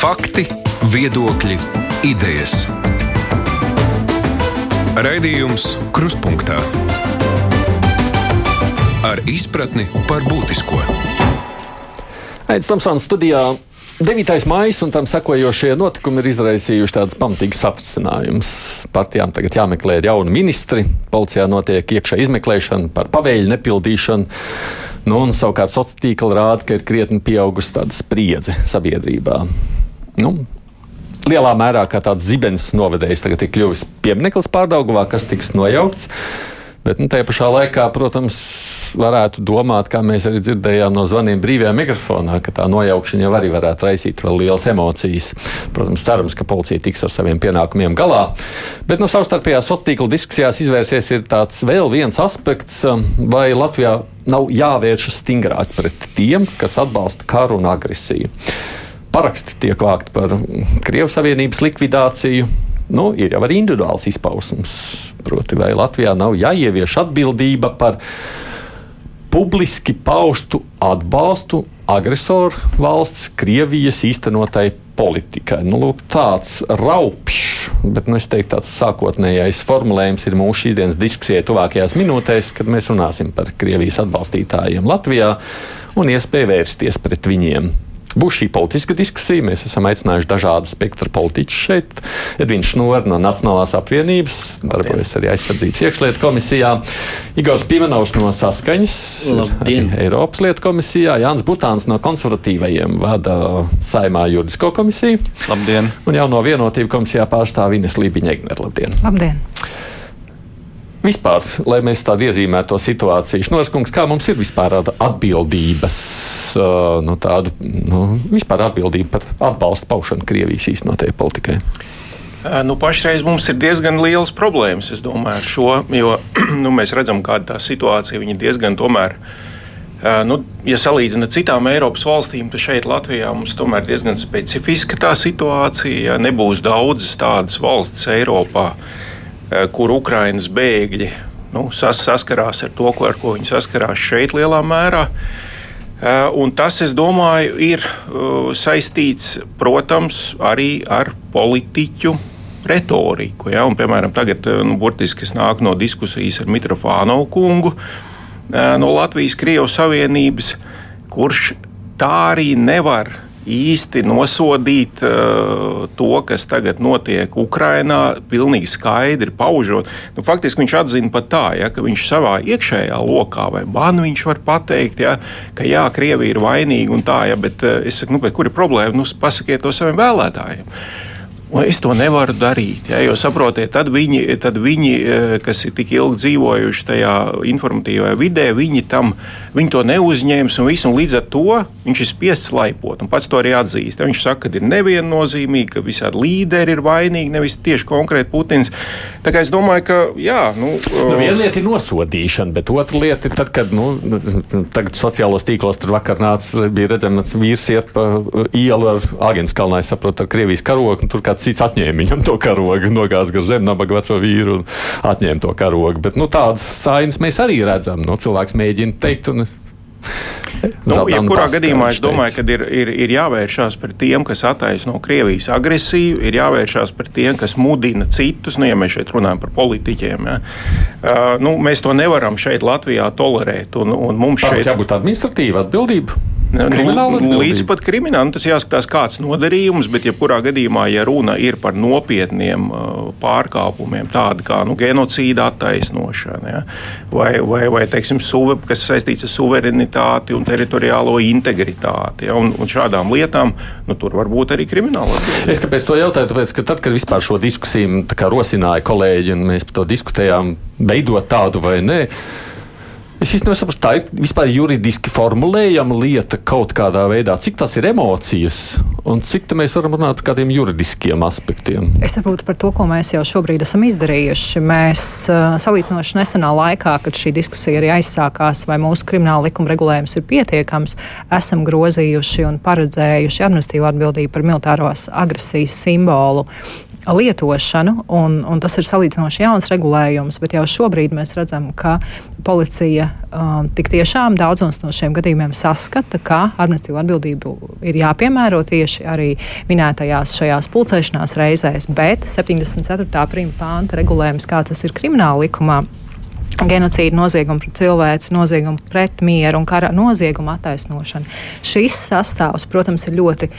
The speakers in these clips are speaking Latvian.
Fakti, viedokļi, idejas. Raidījums Krustpunktā ar izpratni par būtisko. Aizsmeļamies Tomsons studijā. 9. maija un tam sekojošie notikumi ir izraisījuši tādas pamatīgas satricinājumus. Partijām tagad jāmeklē jauni ministri, policijā notiek iekšā izmeklēšana par pavēļu nepildīšanu. Nu, un, savukārt sociālā tīkla rāda, ka ir krietni pieaugusi tāda spriedze sabiedrībā. Nu, lielā mērā kā tāds zibens novedējs tagad ir kļuvis piemineklis pārdaugavā, kas tiks nojaukts. Bet nu, tajā pašā laikā, protams, varētu domāt, kā mēs arī dzirdējām no zvaniem brīvajā mikrofonā, ka tā nojaukšana jau arī varētu raisīt vēl lielas emocijas. Protams, cerams, ka policija tiks ar saviem pienākumiem galā. Bet no savstarpējās sociālā tīkla diskusijās izvērsies tāds vēl viens aspekts, vai Latvijā nav jāvēršas stingrāk pret tiem, kas atbalsta karu un agresiju. Paraksti tiek vākti par Krievijas Savienības likvidāciju, nu, ir jau arī individuāls izpausms. Proti, vai Latvijā nav jāievieš atbildība par publiski paustu atbalstu agresoru valsts Krievijas īstenotai politikai. Nu, lūk, tāds raupšs, bet nu, teiktu, tāds sākotnējais formulējums ir mūsu šīsdienas diskusijai tuvākajās minūtēs, kad mēs runāsim par Krievijas atbalstītājiem Latvijā un iespēju vērsties pret viņiem. Būs šī politiska diskusija. Mēs esam aicinājuši dažādu spektru politiķus šeit. Edvins Šnors no Nacionālās apvienības, darbojas arī aizsardzības iekšlietu komisijā. Igors Pimenovs no Saskaņas, Eiropas lietu komisijā. Jānis Butāns no konservatīvajiem vada saimā juridisko komisiju. Labdien! Un jau no vienotību komisijā pārstāv Ines Lībiņa-Egner. Labdien! Labdien! Vispār, lai mēs tādu iezīmētu to situāciju, Šnorskungs, kā mums ir vispār atbildības, nu, tāda, nu, vispār atbildība par atbalstu paušanu Krievijas īstenotajai politikai? Nu, pašreiz mums ir diezgan liels problēmas, es domāju, ar šo, jo nu, mēs redzam, kāda tā situācija ir diezgan tomēr. Nu, ja salīdzina citām Eiropas valstīm, tad šeit Latvijā mums tomēr diezgan specifiska tā situācija. Nebūs daudzas tādas valstis Eiropā, uh, kur Ukraiņas bēgļi nu, sas, saskarās ar to, ar ko viņi saskarās šeit lielā mērā. Eh, un tas, es domāju, ir eh, saistīts, protams, arī ar politiķu retoriku. Ja? Un, piemēram, tagad nu, burtiski es nāku no diskusijas ar Mitrofānovu kungu no Latvijas-Krievijas Savienības, kurš tā arī nevar īsti nosodīt uh, to, kas tagad notiek Ukrajinā, pilnīgi skaidri paužot. Nu, faktiski viņš atzina pat tā, ja, ka viņš savā iekšējā lokā vai man viņš var pateikt, ja, ka jā, Krievija ir vainīga un tā, ja, bet uh, es saku, nu, bet kur ir problēma? Nu, pasakiet to saviem vēlētājiem. Un es to nevaru darīt. Ja, jo saprotiet, tad viņi, tad viņi, e, kas ir tik ilgi dzīvojuši tajā informatīvajā vidē, viņi, tam, viņi to neuzņēma un visu. Un līdz ar to viņš ir spiests laipot. Pats to arī atzīst. Ja, viņš saka, ka ir neviennozīmīgi, ka visādi līderi ir vainīgi, nevis tieši konkrēti Putins. Tā kā es domāju, ka jā, nu, nu, viena lieta ir nosodīšana, bet otra lieta ir tad, kad nu, tagad sociālos tīklos tur vakar nāca, bija redzams, vīrs iet pa ielu ar Agents kalnā, es saprotu, ar Krievijas karogu. Tur kāds cits atņēma viņam to karogu, nogāz gar zem nabaga veco vīru un atņēma to karogu. Bet nu, tādas sainas mēs arī redzam. Nu, cilvēks mēģina teikt. Un, Nu, jebkurā gadījumā es domāju, ka ir, ir, ir jāvēršās pret tiem, kas attaisno Krievijas agresiju, ir jāvēršās pret tiem, kas mudina citus. Nu, ja mēs šeit runājam par politiķiem, ja. uh, nu, mēs to nevaram šeit Latvijā tolerēt. Un, un mums šeit ir jābūt administratīva atbildība. Nu, līdz pat kriminālam tas jāskatās, kāds nodarījums, bet jebkurā gadījumā, ja runa ir par nopietniem uh, pārkāpumiem, tādi kā nu, genocīda attaisnošana, ja, vai, vai, vai teiksim, suve, kas saistīts ar suverenitāti un teritoriālo integritāti, ja, un, un šādām lietām, nu, tur var būt arī krimināla atbildība. Es kāpēc to jautāju? Tāpēc, ka tad, kad vispār šo diskusiju rosināja kolēģi un mēs par to diskutējām, veidot tādu vai nē. Es īstenībā nesaprotu, tā ir vispār juridiski formulējama lieta kaut kādā veidā. Cik tas ir emocijas un cik mēs varam runāt par kādiem juridiskiem aspektiem? Es saprotu par to, ko mēs jau šobrīd esam izdarījuši. Mēs salīdzinoši nesenā laikā, kad šī diskusija arī aizsākās, vai mūsu krimināla likuma regulējums ir pietiekams, esam grozījuši un paredzējuši administratīvu atbildību par militārās agresijas simbolu lietošanu, un, un tas ir salīdzinoši jauns regulējums, bet jau šobrīd mēs redzam, ka policija um, tik tiešām daudzos no šiem gadījumiem saskata, ka administratīvu atbildību ir jāpiemēro tieši arī minētajās šajās pulcēšanās reizēs, bet 74. prima pānta regulējums, kā tas ir krimināla likumā, genocīdu noziegumu pret cilvēci, noziegumu pret mieru un kara noziegumu attaisnošanu. Šis sastāvs, protams, ir ļoti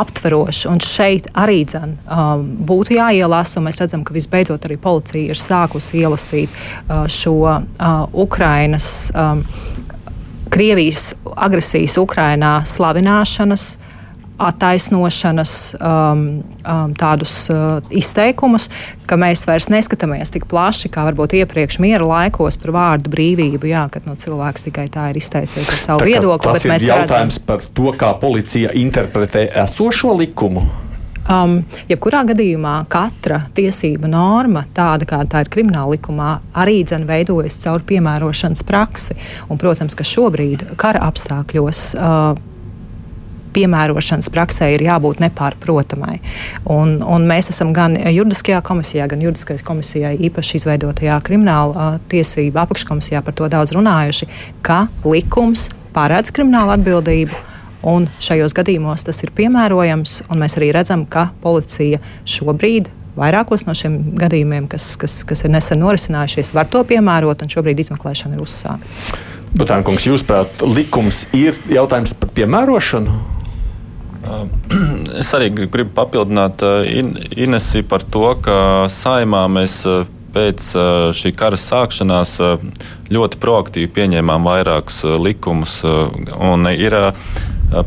aptverošs, un šeit arī dzen, um, būtu jāielasa, un mēs redzam, ka visbeidzot arī policija ir sākusi ielasīt uh, šo uh, Ukrainas. Um, Krievijas agresijas Ukrainā slavināšanas attaisnošanas um, um, tādus uh, izteikumus, ka mēs vairs neskatāmies tik plaši, kā varbūt iepriekš miera laikos par vārdu brīvību, jā, kad nu, cilvēks tikai tā ir izteicies ar savu viedokli. Tas ir jautājums redzam, par to, kā policija interpretē esošo likumu. Um, jebkurā gadījumā katra tiesība norma, tāda kā tā ir krimināla likumā, arī dzen veidojas caur piemērošanas praksi. Un, protams, ka šobrīd kara apstākļos uh, piemērošanas praksē ir jābūt nepārprotamai. Un, un mēs esam gan juridiskajā komisijā, gan juridiskajā komisijā īpaši izveidotajā krimināla tiesību apakškomisijā par to daudz runājuši, ka likums paredz kriminālu atbildību. Un šajos gadījumos tas ir piemērojams, un mēs arī redzam, ka policija šobrīd vairākos no šiem gadījumiem, kas, kas, kas ir nesen norisinājušies, var to piemērot, un šobrīd izmeklēšana ir uzsākta. Butānkungs, jūsuprāt, likums ir jautājums par piemērošanu? Es arī gribu papildināt Inesi par to, ka saimā mēs pēc šī kara sākšanās ļoti proaktīvi pieņēmām vairākus likumus. Ir,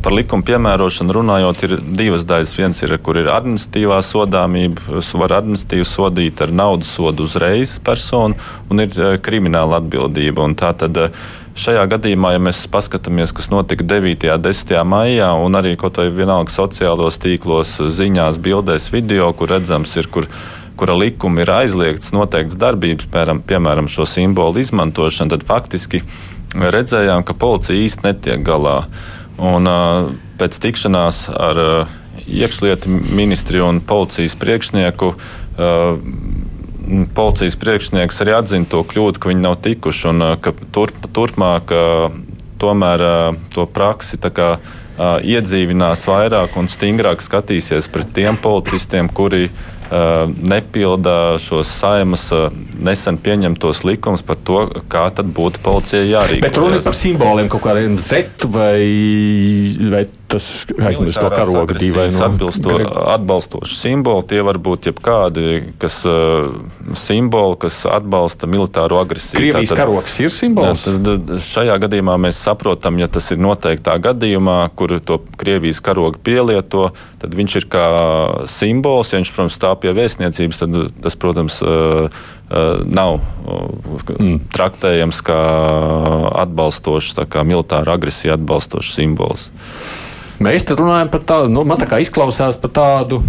par likumu piemērošanu runājot, ir divas daļas. Viens ir, kur ir administratīvā sodāmība, var administratīvi sodīt ar naudas sodu uzreiz personu, un ir krimināla atbildība. Un tā tad Šajā gadījumā, ja mēs paskatāmies, kas notika 9. un 10. maijā, un arī kaut vai vienalga sociālos tīklos, ziņās, bildēs, video, kur redzams, ir, kur, kura likuma ir aizliegts noteikts darbības, piemēram, piemēram šo simbolu izmantošanu, tad faktiski redzējām, ka policija īsti netiek galā. Un, pēc tikšanās ar iekšlietu ministri un policijas priekšnieku policijas priekšnieks arī atzina to kļūdu, ka viņi nav tikuši un ka turp, turpmāk tomēr to praksi kā, iedzīvinās vairāk un stingrāk skatīsies pret tiem policistiem, kuri nepilda šos saimas nesen pieņemtos likumus par to, kā tad būtu policijai jārīkojas. Bet runa par simboliem kaut kādiem Z vai, vai tas aizmirst to karogu dīvainu. Atbilsto, atbalstoši simboli, tie var būt jebkādi, kas uh, simboli, kas atbalsta militāro agresiju. Krievijas Tātad, karoks ir simbols? Tad, šajā gadījumā mēs saprotam, ja tas ir noteiktā gadījumā, kur to Krievijas karogu pielieto, tad viņš ir kā simbols, ja viņš, protams, stāv pie vēstniecības, tad tas, protams, nav mm. traktējams kā atbalstošs, kā militāra agresija atbalstošs simbols. Mēs te runājam par tādu, nu, man tā kā izklausās par tādu.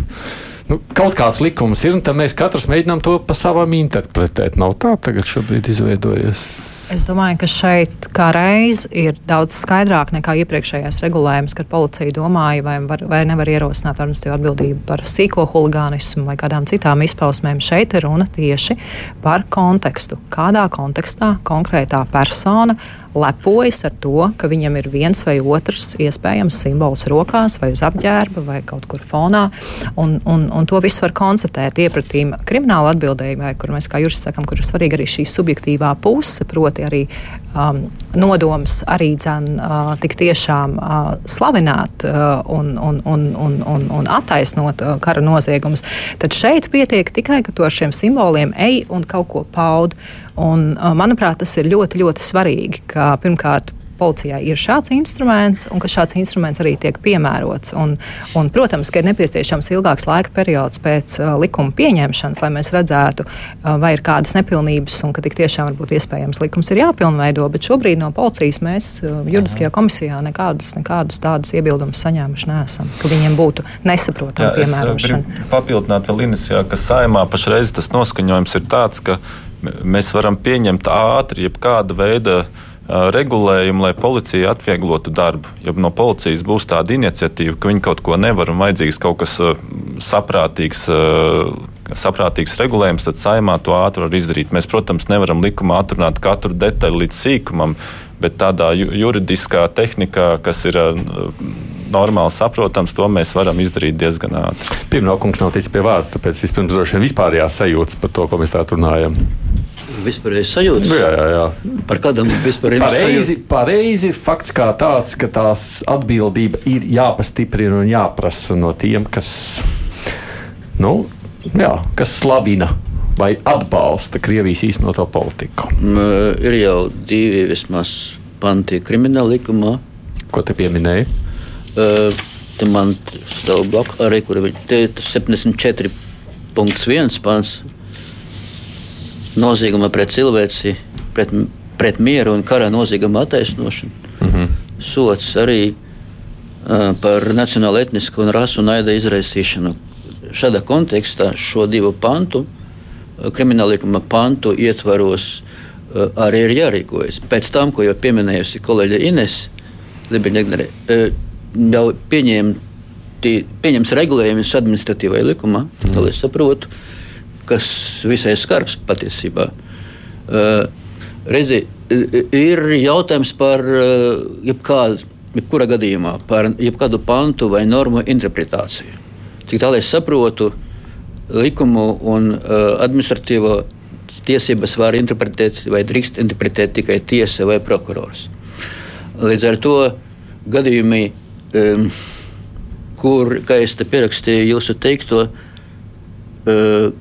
Nu, kaut kāds likums ir, un tad mēs katrs mēģinām to pa savam interpretēt. Nav tā tagad šobrīd izveidojies. Es domāju, ka šeit kā reiz ir daudz skaidrāk nekā iepriekšējais regulējums, kad policija domāja, vai, var, vai nevar ierosināt administratīvu atbildību par sīko huligānismu vai kādām citām izpausmēm. Šeit ir runa tieši par kontekstu. Kādā kontekstā konkrētā persona lepojas ar to, ka viņam ir viens vai otrs iespējams simbols rokās, vai uz apģērba, vai kaut kur fonā. Un, un, un to visu var konstatēt iepratīm krimināla atbildībai, kur mēs kā juristi sakam, kur ir svarīga arī šī subjektīvā puse, proti arī um, nodoms arī dzen, uh, tik tiešām uh, slavināt uh, un, un, un, un, un, un attaisnot uh, kara noziegumus. Tad šeit pietiek tikai, ka tu ar šiem simboliem ej un kaut ko paudi. Un, manuprāt, tas ir ļoti, ļoti svarīgi, ka pirmkārt policijai ir šāds instruments un ka šāds instruments arī tiek piemērots. Un, un, protams, ka ir nepieciešams ilgāks laika periods pēc uh, likuma pieņemšanas, lai mēs redzētu, uh, vai ir kādas nepilnības un ka tik tiešām varbūt iespējams likums ir jāpilnveido. Bet šobrīd no policijas mēs uh, juridiskajā komisijā nekādas, nekādas tādas iebildumus saņēmuši neesam, ka viņiem būtu nesaprotama piemērošana. Papildināt vēl Inesijā, ka saimā pašreiz tas noskaņojums ir tāds, ka mēs varam pieņemt ātri jebkāda veida regulējumu, lai policija atvieglotu darbu. Ja no policijas būs tāda iniciatīva, ka viņi kaut ko nevar un vajadzīgs kaut kas saprātīgs saprātīgs regulējums, tad saimā to ātri var izdarīt. Mēs, protams, nevaram likumā atrunāt katru detaļu līdz sīkumam, bet tādā juridiskā tehnikā, kas ir normāli saprotams, to mēs varam izdarīt diezgan ātri. Pirmā kungs nav ticis pie vārda, tāpēc vispirms droši vien vispārējās sajūtas par to, ko mēs tā runājam. Vispārējais sajūta. Jā, jā, jā. Par kādam vispārējiem pareizi, pareizi fakts kā tāds, ka tās atbildība ir jāpastiprina un jāprasa no tiem, kas, nu, jā, kas slavina vai atbalsta Krievijas īstenoto politiku. M, ir jau divi vismaz panti krimināla likumā. Ko te pieminēja? Uh, te man stāv blakus arī, kur ir 74.1 pants nozieguma pret cilvēci, pret, pret mieru un kara nozieguma attaisnošanu. Mm -hmm. Sots arī uh, par nacionālo, etnisku un rasu naida izraisīšanu. Šādā kontekstā šo divu pantu, krimināllikuma pantu ietvaros, uh, arī ir jārīkojas. Pēc tam, ko jau pieminējusi kolēģe Ines Libiņģegnere, uh, jau pieņemti, pieņems regulējumus administratīvajā likumā, mm. tā es saprotu kas visai skarbs patiesībā. Uh, redzi, ir jautājums par uh, jebkādu, jebkurā gadījumā, par jebkādu pantu vai normu interpretāciju. Cik tālu es saprotu, likumu un uh, administratīvo tiesības var interpretēt vai drīkst interpretēt tikai tiesa vai prokurors. Līdz ar to gadījumi, um, kur, kā es te pierakstīju jūsu teikto, uh,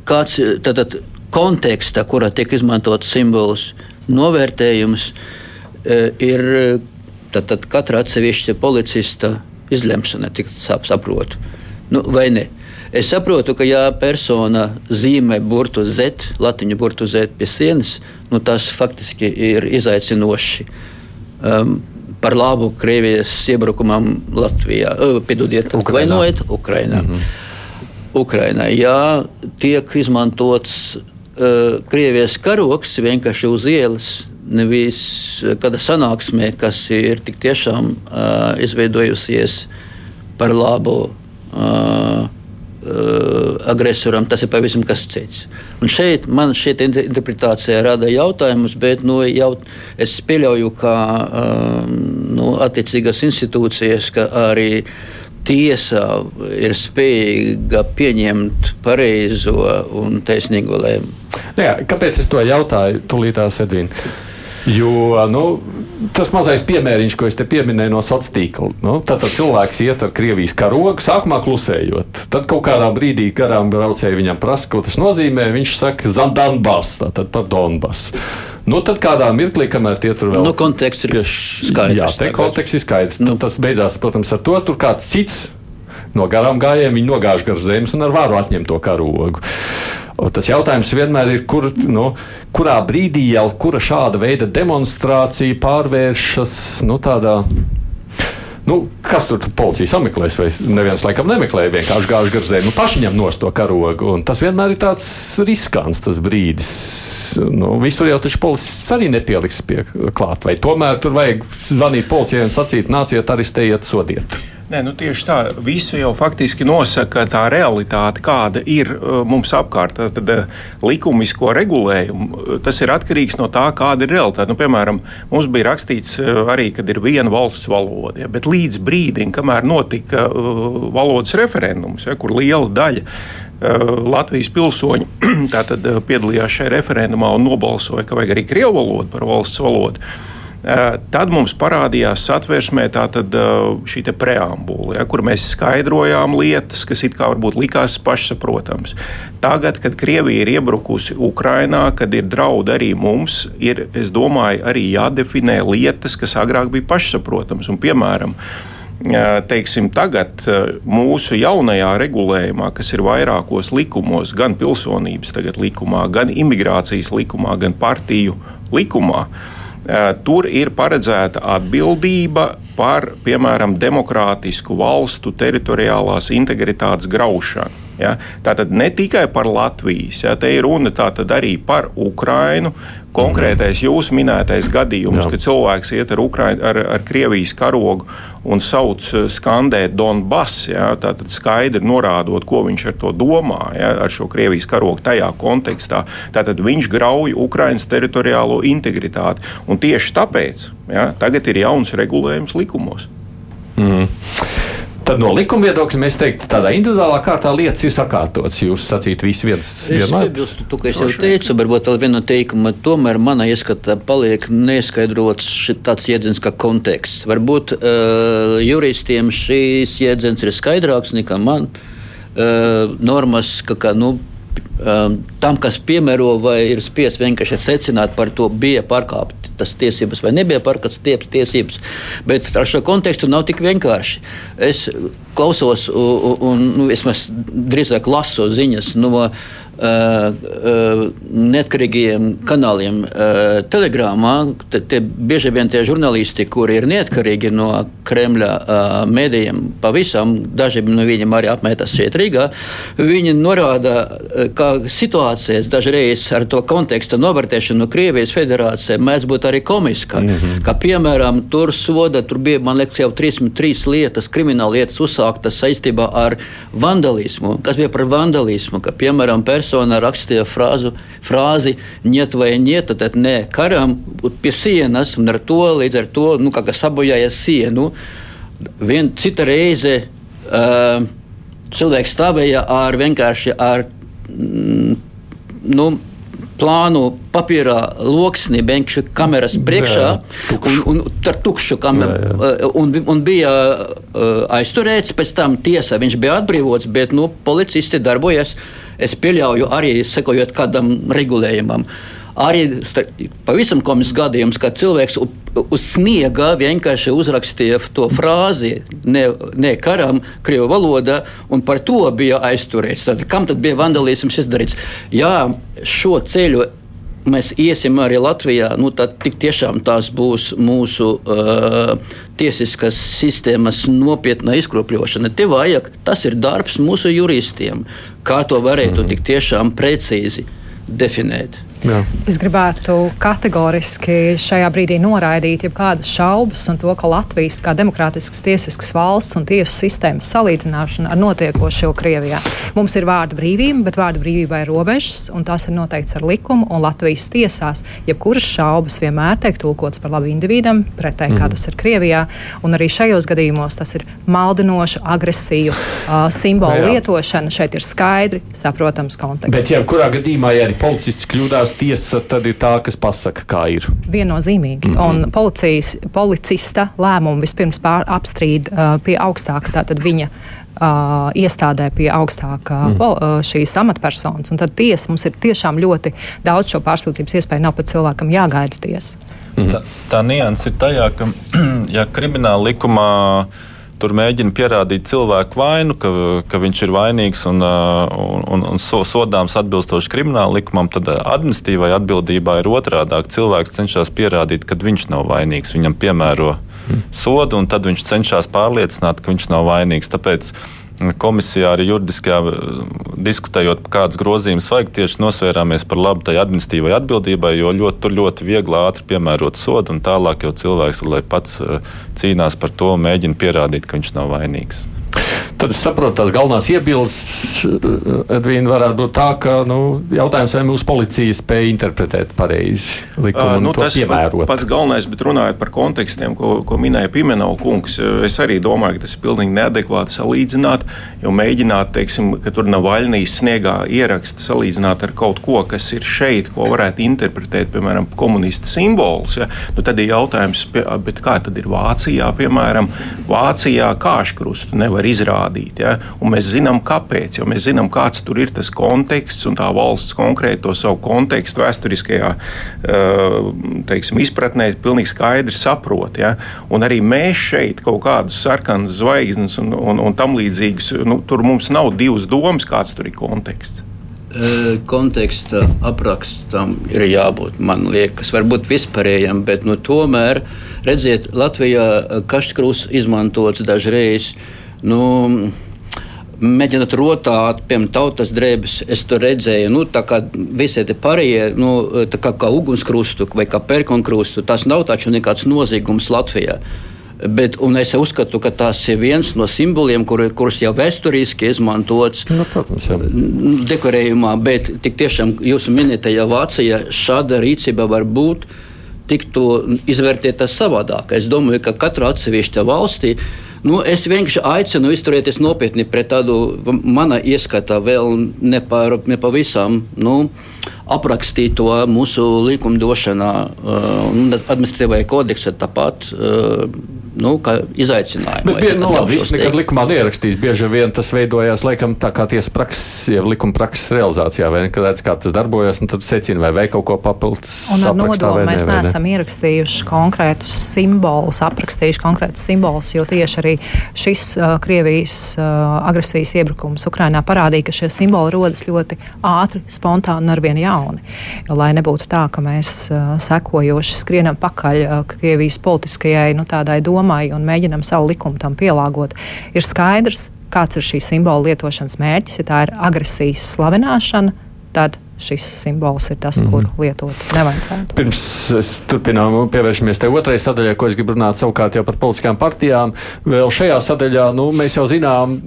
kāds tātad konteksta, kurā tiek izmantots simbols, novērtējums ir tātad katra atsevišķa policista izlemšana, cik sap, saprotu. Nu, vai ne? Es saprotu, ka ja persona zīmē burtu Z, latiņu burtu Z pie sienas, nu, tas faktiski ir izaicinoši. Um, par labu Krievijas iebrukumam Latvijā, uh, piedodiet, vainojiet Ukrainā. Mm -hmm. Ukrainai. Jā, tiek izmantots uh, Krievijas karoks vienkārši uz ielas, nevis kāda sanāksmē, kas ir tik tiešām uh, izveidojusies par labu. Uh, agresoram, tas ir pavisam kas cits. Un šeit man šī interpretācija rada jautājumus, bet nu, jau es pieļauju, ka um, nu, attiecīgas institūcijas, ka arī uh, tiesa ir spējīga pieņemt pareizo un taisnīgo lēmumu. Nu jā, kāpēc es to jautāju? Tūlītās Edvīna. Jo nu, tas mazais piemēriņš, ko es te pieminēju no sociālā tīkla, nu, tad, tad cilvēks iet ar Krievijas karogu, sākumā klusējot. Tad kaut kādā brīdī garām braucēji viņam prasa, ko tas nozīmē. Viņš saka, Zandanbas, tātad par Donbasu. Nu, tad kādā mirklī, kamēr tie tur vēl nu, konteksts ir pieš... skaidrs. Jā, te konteksts ir skaidrs. Nu. Tas beidzās, protams, ar to, tur kāds cits no garām gājējiem, viņi nogāž gar zemes un ar varu atņem to karogu. Un tas jautājums vienmēr ir, kur, nu, kurā brīdī jau kura šāda veida demonstrācija pārvēršas nu, tādā Nu, kas tur policija sameklēs, vai neviens laikam nemeklēja, vienkārši gāž gar zemi, nu, paši ņem no to karogu. Tas vienmēr ir tāds riskants tas brīdis. Nu, visur jau taču policists arī nepieliks pie klāt, vai tomēr tur vajag zvanīt policijai un sacīt, nāciet, arestējiet, sodiet. Nē, nu tieši tā. Visu jau faktiski nosaka tā realitāte, kāda ir uh, mums apkārt. Tad uh, likumisko regulējumu uh, tas ir atkarīgs no tā, kāda ir realitāte. Nu, piemēram, mums bija rakstīts arī, ka ir viena valsts valoda, ja, bet līdz brīdim, kamēr notika valodas referendums, ja, kur liela daļa Latvijas pilsoņi piedalījās šajā referendumā un nobalsoja, ka vajag arī krievu valodu par valsts valodu. Eh, tad mums parādījās satversmē tātad, eh, šī preambula, ja, kur mēs skaidrojām lietas, kas it kā varbūt likās pašsaprotamas. Tagad, kad Krievija ir iebrukusi Ukrajinā, kad ir draudi arī mums, ir, domāju, arī jādefinē lietas, kas agrāk bija pašsaprotamas. Un, piemēram, eh, teiksim, tagad mūsu jaunajā regulējumā, kas ir vairākos likumos, gan pilsonības likumā, gan imigrācijas likumā, gan partiju likumā, Eh, tur ir paredzēta atbildība par, piemēram, demokrātisku valstu teritoriālās integritātes graušanu. Ja? Tātad ne tikai par Latvijas, ja? te ir runa arī par Ukrainu. Konkrētais jūsu minētais gadījums, Jā. kad cilvēks iet ar, Ukraiņu, ar, ar Krievijas karogu un sauc eh, skandēt Donbass, ja? tātad skaidri norādot, ko viņš ar to domā, ja? ar šo Krievijas karogu tajā kontekstā. Tātad viņš grauj Ukraiņas teritoriālo integritāti. Un tieši tāpēc ja? tagad ir jauns regulējums likumos. Mm. Tad no likuma viedokļa mēs teiktu, tādā individuālā kārtā lietas ir sakārtotas. Jūs sacīt, viss viens vienāds. To, ka es jau teicu, varbūt vēl viena teikuma, tomēr manā ieskatā paliek neskaidrots tāds jēdziens kā konteksts. Varbūt uh, juristiem šīs jēdziens ir skaidrāks nekā man. Uh, normas, ka, ka, nu, um, tam, kas piemēro vai ir spiests vienkārši secināt par to, bija pārkāpta tas tiesības vai nebija pārkāptas tiesības. Bet ar šo kontekstu nav tik vienkārši. Es klausos un, un nu, vismaz drīzāk lasu ziņas no Uh, uh, neatkarīgiem kanāliem uh, telegramā. Te, te bieži vien tie žurnālisti, kuri ir neatkarīgi no Kremļa mēdījiem, pavisam, daži no viņiem arī apmetas šeit Rīgā, viņi norāda, ka situācijas dažreiz ar to kontekstu novērtēšanu no Krievijas federācijā mēdz būt arī komiska. Mm -hmm. Kā piemēram, tur soda, tur bija, man liekas, jau 33 lietas, krimināla lietas uzsāktas saistībā ar vandalismu. Kas bija par vandalismu? Ka, piemēram, pers persona rakstīja frāzu, frāzi ņet vai ņet, tad ne karam pie sienas, un ar to līdz ar to nu, sabojāja sienu. Vien cita reize uh, cilvēks stāvēja ar vienkārši ar, mm, nu, plānu papīra loksni, beigšu kameras priekšā, jā, un, un ar tukšu kameru. Un, un bija uh, aizturēts, pēc tam tiesa viņš bija atbrīvots, bet nu, policisti darbojas es pieļauju arī sekojot kādam regulējumam. Arī pavisam komisks gadījums, kad cilvēks uz sniega vienkārši uzrakstīja to frāzi, ne, ne karam, krievu valodā, un par to bija aizturēts. Tad, kam tad bija vandalisms izdarīts? Jā, šo ceļu mēs iesim arī Latvijā, nu, tad tiešām tās būs mūsu uh, tiesiskas sistēmas nopietna izkropļošana. Te vajag, tas ir darbs mūsu juristiem, kā to varētu mm -hmm. tik tiešām precīzi definēt. Jā. Es gribētu kategoriski šajā brīdī noraidīt jebkādas šaubas un to, ka Latvijas kā demokrātiskas tiesiskas valsts un tiesu sistēmas salīdzināšana ar notiekošo Krievijā. Mums ir vārda brīvība, bet vārda brīvībai ir robežas, un tās ir noteikts ar likumu. Latvijas tiesās jebkuras šaubas vienmēr tiek tulkots par labu individam, pretēji mm. kā mhm. tas ir Krievijā. Un arī šajos gadījumos tas ir maldinoša, agresīva uh, simbolu lietošana. Šeit ir skaidri saprotams konteksts. Bet, ja kurā gadījumā, ja arī policists kļūdās, beigās tiesa tad ir tā, kas pasaka, kā ir. Viennozīmīgi. Mm -hmm. Un policijas, policista lēmumu vispirms pār, apstrīd uh, pie augstāka, tātad viņa uh, iestādē pie augstākā mm. uh, šīs amatpersonas. Un tad tiesa mums ir tiešām ļoti daudz šo pārsūdzības iespēju. Nav pat cilvēkam jāgaida tiesa. Mm. Tā, tā nianses ir tajā, ka ja krimināla likumā tur mēģina pierādīt cilvēku vainu, ka, ka viņš ir vainīgs un, un, un, un sodāms atbilstoši krimināla likumam, tad administratīvai atbildībai ir otrādi. Cilvēks cenšas pierādīt, ka viņš nav vainīgs, viņam piemēro sodu, un tad viņš cenšas pārliecināt, ka viņš nav vainīgs. Tāpēc komisijā arī juridiskajā diskutējot, kādas grozījumus vajag, tieši nosvērāmies par labu tai administratīvai atbildībai, jo ļoti, tur ļoti viegli ātri piemērot sodu, un tālāk jau cilvēks, lai pats eh, cīnās par to, mēģina pierādīt, ka viņš nav vainīgs. Tad es saprotu, tās galvenās iebildes, Edvīna, varētu būt tā, ka nu, jautājums, vai mūsu policija spēja interpretēt pareizi likumu uh, nu, to piemērot. Pats galvenais, bet runājot par kontekstiem, ko, ko minēja Pimenau kungs, es arī domāju, ka tas ir pilnīgi neadekvāti salīdzināt, jo mēģināt, teiksim, ka tur nav vaļnīs sniegā ieraksta salīdzināt ar kaut ko, kas ir šeit, ko varētu interpretēt, piemēram, komunista simbols, ja? nu, tad ir jautājums, kā tad ir Vācijā, piemēram, Vācijā kāškrustu nevar izrādīt parādīt. Ja? Un mēs zinām, kāpēc. Jo mēs zinām, kāds tur ir tas konteksts un tā valsts konkrēti to savu kontekstu vēsturiskajā eh, teiksim, izpratnē pilnīgi skaidri saprot. Ja? Un arī mēs šeit kaut kādus sarkanas zvaigznes un, un, un tam līdzīgus, nu, tur mums nav divas domas, kāds tur ir konteksts eh, konteksta aprakstam ir jābūt, man liekas, varbūt vispārējam, bet nu, tomēr, redziet, Latvijā kašķkrūs izmantots dažreiz nu, mēģinot rotāt, piemēram, tautas drēbes, es to redzēju, nu, tā kā visi tie pārējie, nu, tā kā, kā ugunskrustu vai kā perkonkrustu, tas nav taču nekāds noziegums Latvijā. Bet, es uzskatu, ka tas ir viens no simboliem, kur, kurus jau vēsturiski izmantots nu, protams, dekorējumā. Bet tik tiešām jūsu minētajā Vācijā šāda rīcība var būt. Tiktu izvērtēta savādāk. Es domāju, ka katra atsevišķa valstī uh, Nu, es vienkārši aicinu izturēties nopietni pret tādu mana ieskata vēl nepavisam ne nu, aprakstīto mūsu likumdošanā uh, un administratīvajā kodeksā tāpat. Uh, nu, izaicinājumu. Bet, bija, nu, labi, viss nekad likumā neierakstīts. Bieži vien tas veidojās laikam tā kā tiesa prakses, ja likuma prakses realizācijā, vai ne, kad redz, kā tas darbojas, un tad secina, vai vajag kaut ko papildus. Un ar nodomu mēs ne, neesam ne? ierakstījuši konkrētus simbolus, aprakstījuši konkrētus simbolus, jo tieši arī šis uh, Krievijas uh, agresijas iebrukums Ukrainā parādīja, ka šie simboli rodas ļoti ātri, spontāni un arvien jauni. Jo, lai nebūtu tā, ka mēs uh, sekojoši skrienam pakaļ uh, Krievijas politiskajai nu, domai, un mēģinam savu likumu tam pielāgot, ir skaidrs, kāds ir šī simbola lietošanas mērķis. Ja tā ir agresijas slavināšana, tad šis simbols ir tas, mm -hmm. kuru lietot nevajadzētu. Pirms turpinām pievēršamies tai otrajai sadaļai, ko es gribu runāt savukārt jau par politiskām partijām. Vēl šajā sadaļā nu, mēs jau zinām,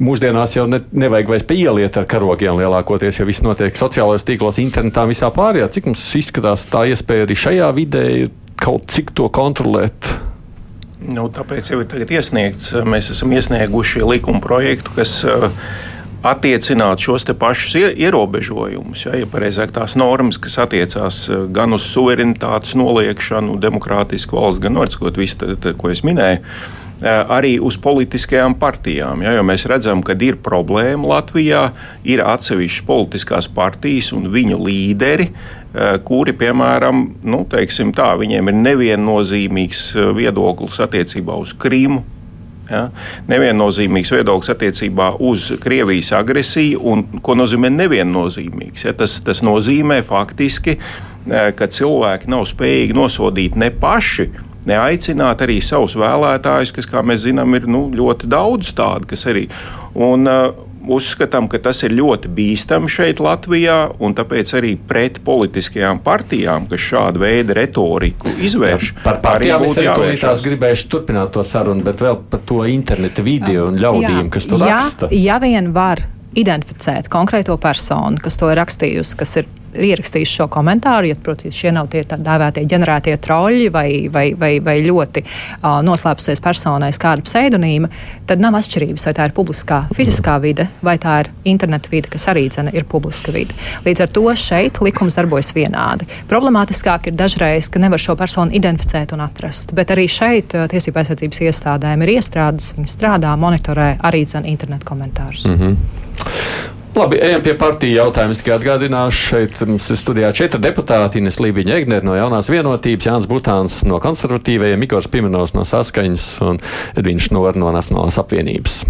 mūsdienās jau ne, nevajag vairs pieliet ar karogiem lielākoties, jo viss notiek sociālajos tīklos, internetā, visā pārējā. Cik mums izskatās tā iespēja arī šajā vidē kaut cik to kontrolēt? Nu, tāpēc jau ir iesniegts. Mēs esam iesnieguši likuma projektu, kas uh, attiecināt šos pašus ierobežojumus, ja, ja pareizāk tās normas, kas attiecās uh, gan uz suverenitātes noliekšanu, demokrātisku valsts, gan orskot visu, tā, tā, ko es minēju. Uh, arī uz politiskajām partijām. Ja, mēs redzam, ka ir problēma Latvijā, ir atsevišķas politiskās partijas un viņu līderi, Eh, kuri, piemēram, nu, tā, viņiem ir neviennozīmīgs viedoklis attiecībā uz Krīmu. Ja? Neviennozīmīgs viedoklis attiecībā uz Krievijas agresiju, un ko nozīmē neviennozīmīgs. Ja? Tas, tas nozīmē faktiski, eh, ka cilvēki nav spējīgi nosodīt ne paši, neaicināt arī savus vēlētājus, kas, kā mēs zinām, ir nu, ļoti daudz tādu, kas arī. Un, uh, uzskatām, ka tas ir ļoti bīstami šeit, Latvijā, un tāpēc arī pret politiskajām partijām, kas šādu veidu retoriku izvērš. Jā, par partijām es arī tās gribēšu turpināt to sarunu, bet vēl par to interneta video un ļaudīm, Jā, kas to ja, raksta. Ja vien var identificēt konkrēto personu, kas to ir rakstījusi, kas ir ierakstījis šo komentāru, ja, protams, šie nav tie tā dēvētie ģenerētie troļļi vai, vai, vai, vai ļoti uh, noslēpusies personai kāda pseidonīma, tad nav atšķirības, vai tā ir publiskā fiziskā vide vai tā ir interneta vide, kas arī dzene, ir publiska vide. Līdz ar to šeit likums darbojas vienādi. Problemātiskāk ir dažreiz, ka nevar šo personu identificēt un atrast, bet arī šeit uh, tiesība aizsardzības iestādēm ir iestrādes, viņi strādā, monitorē arī dzene internetu komentārus. Mm -hmm. Labi, ejam pie partiju jautājuma. Es tikai atgādināšu, šeit mums ir studijā četri deputāti. Ines Lībiņa Egner no jaunās vienotības, Jānis Butāns no konservatīvajiem, Mikls Pimenovs no saskaņas un Edvins Šnor no Nacionālās apvienības.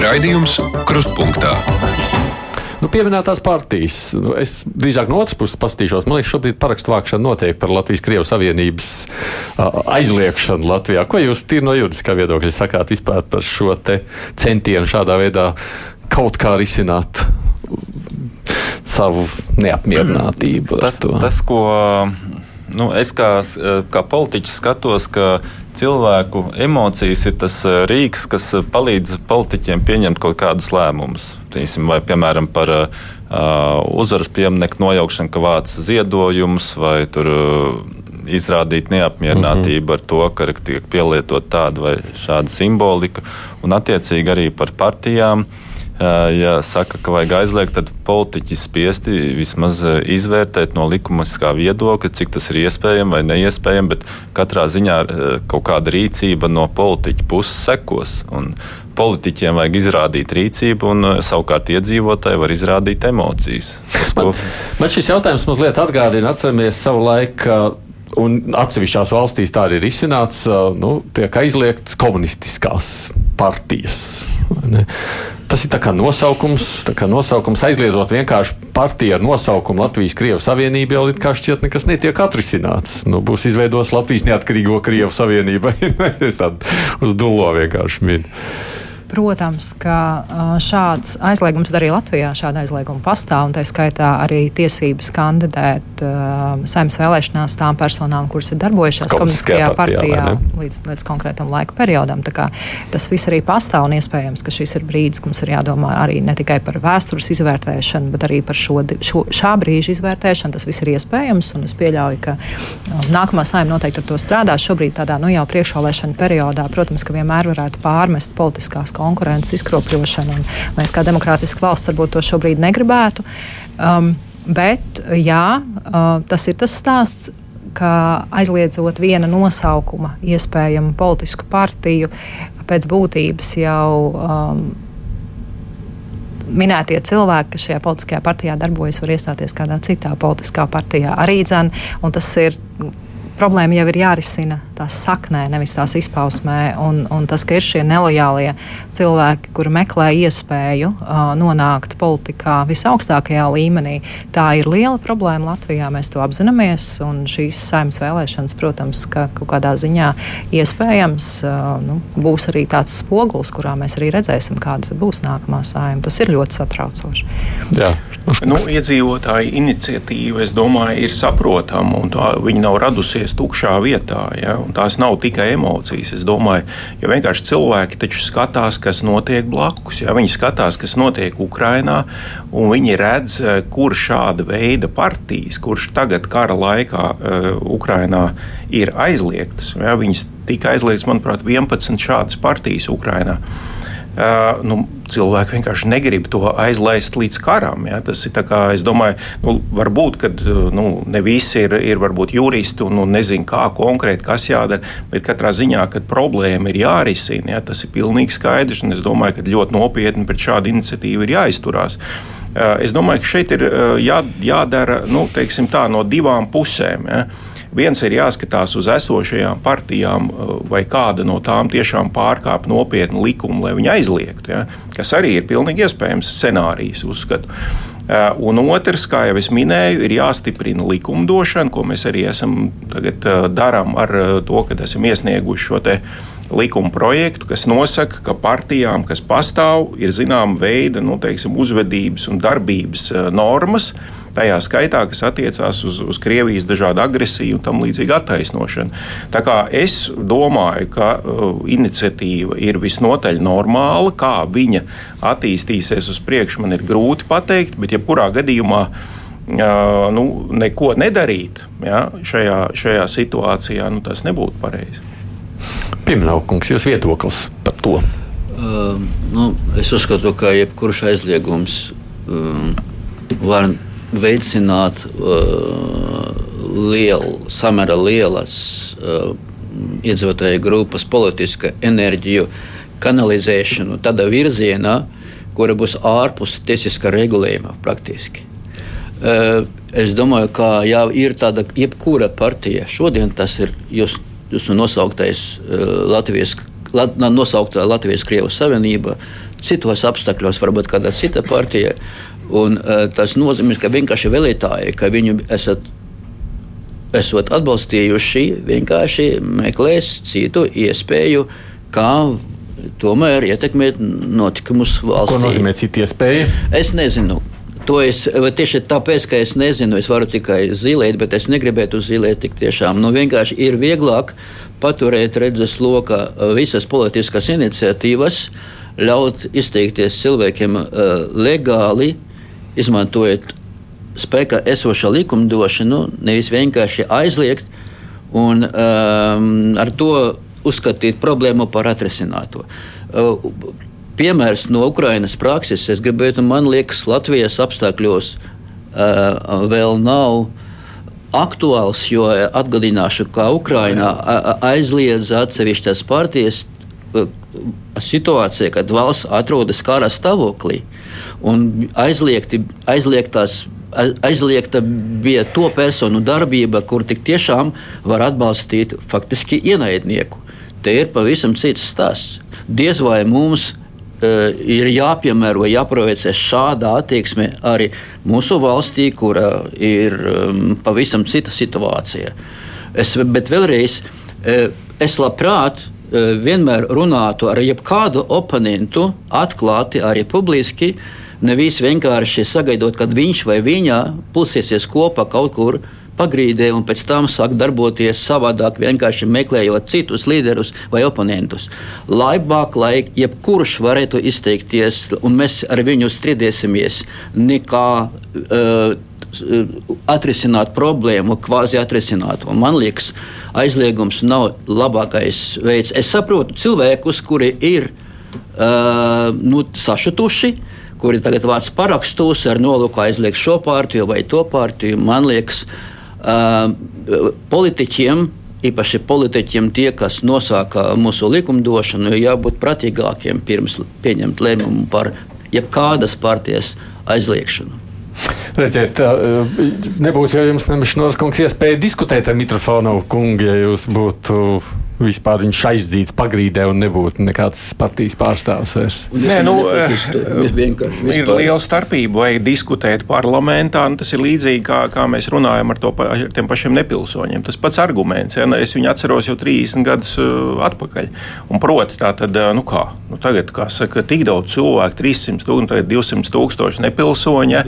Raidījums Krustpunktā. Nu, pieminētās partijas. Nu, es drīzāk no otras puses paskatīšos. Man liekas, šobrīd parakstu vākšana notiek par Latvijas-Krievijas Savienības aizliekšanu Latvijā. Ko jūs tīri no juridiskā viedokļa sakāt vispār par šo centienu šādā veidā kaut kā risināt? Savu neapmierinātību. Tas, tas, ko nu, es kā, kā politiķis skatos, ka cilvēku emocijas ir tas eh, rīks, kas eh, palīdz politiķiem pieņemt kaut kādus lēmumus. Vai, piemēram, par uh, uzvaras pieminieku nojaukšanu, ka vāc ziedojumus, vai tur uh, izrādīt neapmierinātību mm -hmm. ar to, ka tiek pielietot tāda vai šāda simbolika, un attiecīgi arī par partijām. Uh, ja saka, ka vajag aizliegt, tad politiķi spiesti vismaz izvērtēt no likumiskā viedokļa, cik tas ir iespējams vai neiespējams, bet katrā ziņā kaut kāda rīcība no politiķa puses sekos. Un politiķiem vajag izrādīt rīcību, un savukārt iedzīvotāji var izrādīt emocijas. Man, man šis jautājums mazliet atgādina, atceramies savu laiku. Un atsevišķās valstīs tā ir izsināts, nu, tiek aizliegts komunistiskās partijas. Tas ir kā nosaukums, kā nosaukums aizliedzot vienkārši partiju ar nosaukumu Latvijas Krievijas Savienība jau kā šķiet nekas netiek atrisināts. Nu, būs izveidos Latvijas neatkarīgo Krievijas Savienību. es tādu uz dullo vienkārši minu. Protams, ka šāds aizliegums arī Latvijā šāda aizlieguma pastāv, un tā skaitā arī tiesības kandidēt saimnes vēlēšanās tām personām, kuras ir darbojušās komunistiskajā partijā, līdz, līdz konkrētam laika periodam. Tas viss arī pastāv, un iespējams, ka šis ir brīdis, kad mums ir jādomā arī ne tikai par vēstures izvērtēšanu, bet arī par šo, šo, šā brīža izvērtēšanu. Tas viss ir iespējams, un es pieļauju, ka nākamā saima noteikti ar to strādās. Šobrīd tādā nu, jau priekšvēlēšana periodā, protams, ka vienmēr varētu pārmest politiskās konkurences izkropļošanu. Mēs kā demokrātiska valsts varbūt to šobrīd negribētu. Um, bet jā, uh, tas ir tas stāsts. Ka aizliedzot viena nosaukuma iespējamu politisku partiju, pēc būtības jau um, minētie cilvēki, kas šajā politiskajā partijā darbojas, var iestāties kādā citā politiskā partijā arī dzēn. Tas ir problēma jau ir jārisina tās saknē, nevis tās izpausmē. Un, un tas, ka ir šie nelojālie cilvēki, kuri meklē iespēju uh, nonākt politikā visaugstākajā līmenī, tā ir liela problēma Latvijā. Mēs to apzināmies. Un šīs saimnes vēlēšanas, protams, ka kaut kādā ziņā iespējams uh, nu, būs arī tāds spogulis, kurā mēs arī redzēsim, kāda būs nākamā saima. Tas ir ļoti satraucoši. Jā. Nu, iedzīvotāju iniciatīva, es domāju, ir saprotama un tā, viņa nav radusies tukšā vietā. Ja? Tās nav tikai emocijas. Es domāju, jo vienkārši cilvēki taču skatās, kas notiek blakus. Ja? Viņi skatās, kas notiek Ukrajinā, un viņi redz, eh, kur šāda veida partijas, kurš tagad kara laikā uh, Ukrajinā ir aizliegtas. Ja? Viņas tika aizliegtas, manuprāt, 11 šādas partijas Ukrajinā. Uh, nu, cilvēki vienkārši negrib to aizlaist līdz karam. Ja? Tas ir kā, es domāju, nu, varbūt, ka nu, ne visi ir, ir varbūt juristi un nu, nezina, kā konkrēti kas jādara, bet katrā ziņā, kad problēma ir jārisina, ja? tas ir pilnīgi skaidrs. Es domāju, ka ļoti nopietni pret šādu iniciatīvu ir jāizturās. Uh, es domāju, ka šeit ir uh, jā, jādara nu, tā, no divām pusēm. Ja? Viens ir jāskatās uz esošajām partijām, eh, vai kāda no tām tiešām pārkāpj nopietnu likumu, lai viņi aizliegtu, ja? kas arī ir pilnīgi iespējams scenārijs, uzskatu. Eh, un otrs, kā jau es minēju, ir jāstiprina likumdošana, ko mēs arī esam eh, darām ar to, ka esam iesnieguši šo likuma projektu, kas nosaka, ka partijām, kas pastāv, ir zināma veida nu, teiksim, uzvedības un darbības normas, uh, tajā skaitā, kas attiecās uz, uz Krievijas dažādu agresiju un tam līdzīgu attaisnošanu. Tā kā es domāju, ka uh, iniciatīva ir visnotaļ normāla, kā viņa attīstīsies uz priekšu, man ir grūti pateikt, bet jebkurā gadījumā uh, nu, neko nedarīt ja, šajā, šajā situācijā, nu, tas nebūtu pareizi. Pieminēkungs, jūs viedoklis par to? Uh, nu, es uzskatu, ka jebkurš aizliegums uh, var veicināt uh, lielu, samērā lielas uh, iedzīvotāju grupas politisku enerģiju kanalizēšanu tādā virzienā, kura būs ārpus tiesiskā regulējuma praktiski. Uh, es domāju, ka jau ir tāda jebkura partija. Šodien tas ir jūs, jūsu nosauktais uh, Latvijas, lat, nosauktā Latvijas Krievijas Savienība. Citos apstākļos varbūt kāda cita partija. Un, uh, tas nozīmē, ka vienkārši vēlētāji, ka viņu esat, esat atbalstījuši, vienkārši meklēs citu iespēju, kā tomēr ietekmēt notikumus valstī. Ko nozīmē cita iespēja? Es nezinu. To es tieši tāpēc, ka es nezinu, es varu tikai zilēt, bet es negribētu zilēt tik tiešām. Nu, vienkārši ir vieglāk paturēt redzes lokā visas politiskas iniciatīvas, ļaut izteikties cilvēkiem uh, legāli, izmantojot spēkā esošo likumdošanu, nevis vienkārši aizliegt un um, ar to uzskatīt problēmu par atrisināto. Uh, piemērs no Ukrainas prakses, es gribētu, man liekas, Latvijas apstākļos uh, vēl nav aktuāls, jo atgādināšu, ka Ukrainā aizliedz atsevišķas partijas situācija, kad valsts atrodas kara stāvoklī. Un aizliegti, aizliegtās aizliegta bija to personu darbība, kur tik tiešām var atbalstīt faktiski ienaidnieku. Te ir pavisam cits stāsts. Diez vai mums ir jāpiemēro, jāprovocē šāda attieksme arī mūsu valstī, kura ir um, pavisam cita situācija. Es, bet vēlreiz, uh, es labprāt vienmēr runātu ar jebkādu oponentu, atklāti, arī publiski. Nevis vienkārši sagaidot, kad viņš vai viņa pulsiesies kopā kaut kur uh, pagrīdē un pēc tam sāk darboties savādāk, vienkārši meklējot citus līderus vai oponentus. Labāk, lai jebkurš varētu izteikties, un mēs ar viņu strīdēsimies, nekā uh, atrisināt problēmu, kvazi atrisināt. Un man liekas, aizliegums nav labākais veids. Es saprotu cilvēkus, kuri ir uh, nu, sašutuši, kuri tagad vāc parakstus ar nolūku aizliegt šo partiju vai to partiju. Man liekas, uh, politiķiem, īpaši politiķiem, tie, kas nosaka mūsu likumdošanu, ir jābūt pratīgākiem pirms pieņemt lēmumu par jebkādas partijas aizliekšanu. Redziet, nebūtu jau jums, Nemišs kungs, iespēja diskutēt ar Mitrofonu kungu, ja jūs būtu vispār viņš aizdzīts pagrīdē un nebūtu nekāds partijas pārstāvs. Vairs. Nē, nu, ir liela starpība, vai diskutēt parlamentā. Nu, tas ir līdzīgi kā, kā mēs runājam ar, to, ar tiem pašiem nepilsoņiem. Tas pats arguments, ja es viņu atceros jau 30 gadus uh, atpakaļ. Un proti, tā tad, uh, nu kā, nu tagad, kā saka, tik daudz cilvēku, 300 tūkstoši, 200 tūkstoši nepilsoņi,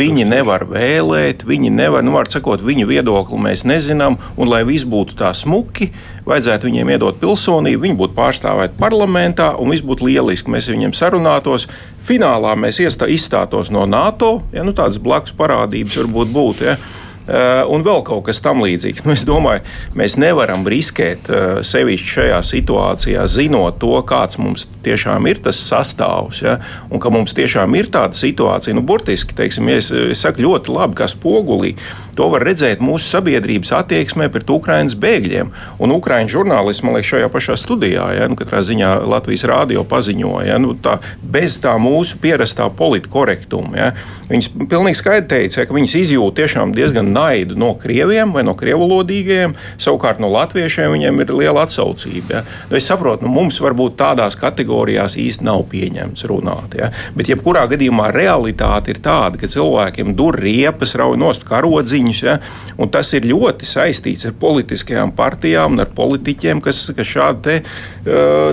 viņi nevar vēlēt, viņi nevar, nu, var sakot, viņu viedokli mēs nezinām, un lai viss būtu tā smuki, vajadzētu viņiem iedot pilsonību, viņi būtu pārstāvēti parlamentā un viss būtu lieliski. Mēs viņiem sarunātos. Finālā mēs izstātos no NATO, ja nu, tādas blakus parādības varbūt būtu. Ja. Eh, un vēl kaut kas tamlīdzīgs. Nu, es domāju, mēs nevaram riskēt eh, sevišķi šajā situācijā, zinot to, kāds mums tiešām ir tas sastāvs, ja, un ka mums tiešām ir tāda situācija. Nu, burtiski, teiksim, ja es, es saku ļoti labi, kā spogulī, to var redzēt mūsu sabiedrības attieksmē pret Ukraiņas bēgļiem. Un Ukraiņu žurnālisti, man liekas, šajā pašā studijā, ja, nu, katrā ziņā Latvijas rādio paziņoja, ja, nu, tā, bez tā mūsu pierastā politkorektuma. Ja, viņas pilnīgi skaidri teica, ka viņas izjūt tiešām diezgan naidu no krieviem vai no krievulodīgajiem, savukārt no latviešiem viņiem ir liela atsaucība. Ja. Nu, es saprotu, nu, mums varbūt tādās kategorijās īsti nav pieņemts runāt. Ja. Bet, jebkurā gadījumā, realitāte ir tāda, ka cilvēkiem dur riepas, rauj nost karodziņus, ja, un tas ir ļoti saistīts ar politiskajām partijām un ar politiķiem, kas, kas šādu te,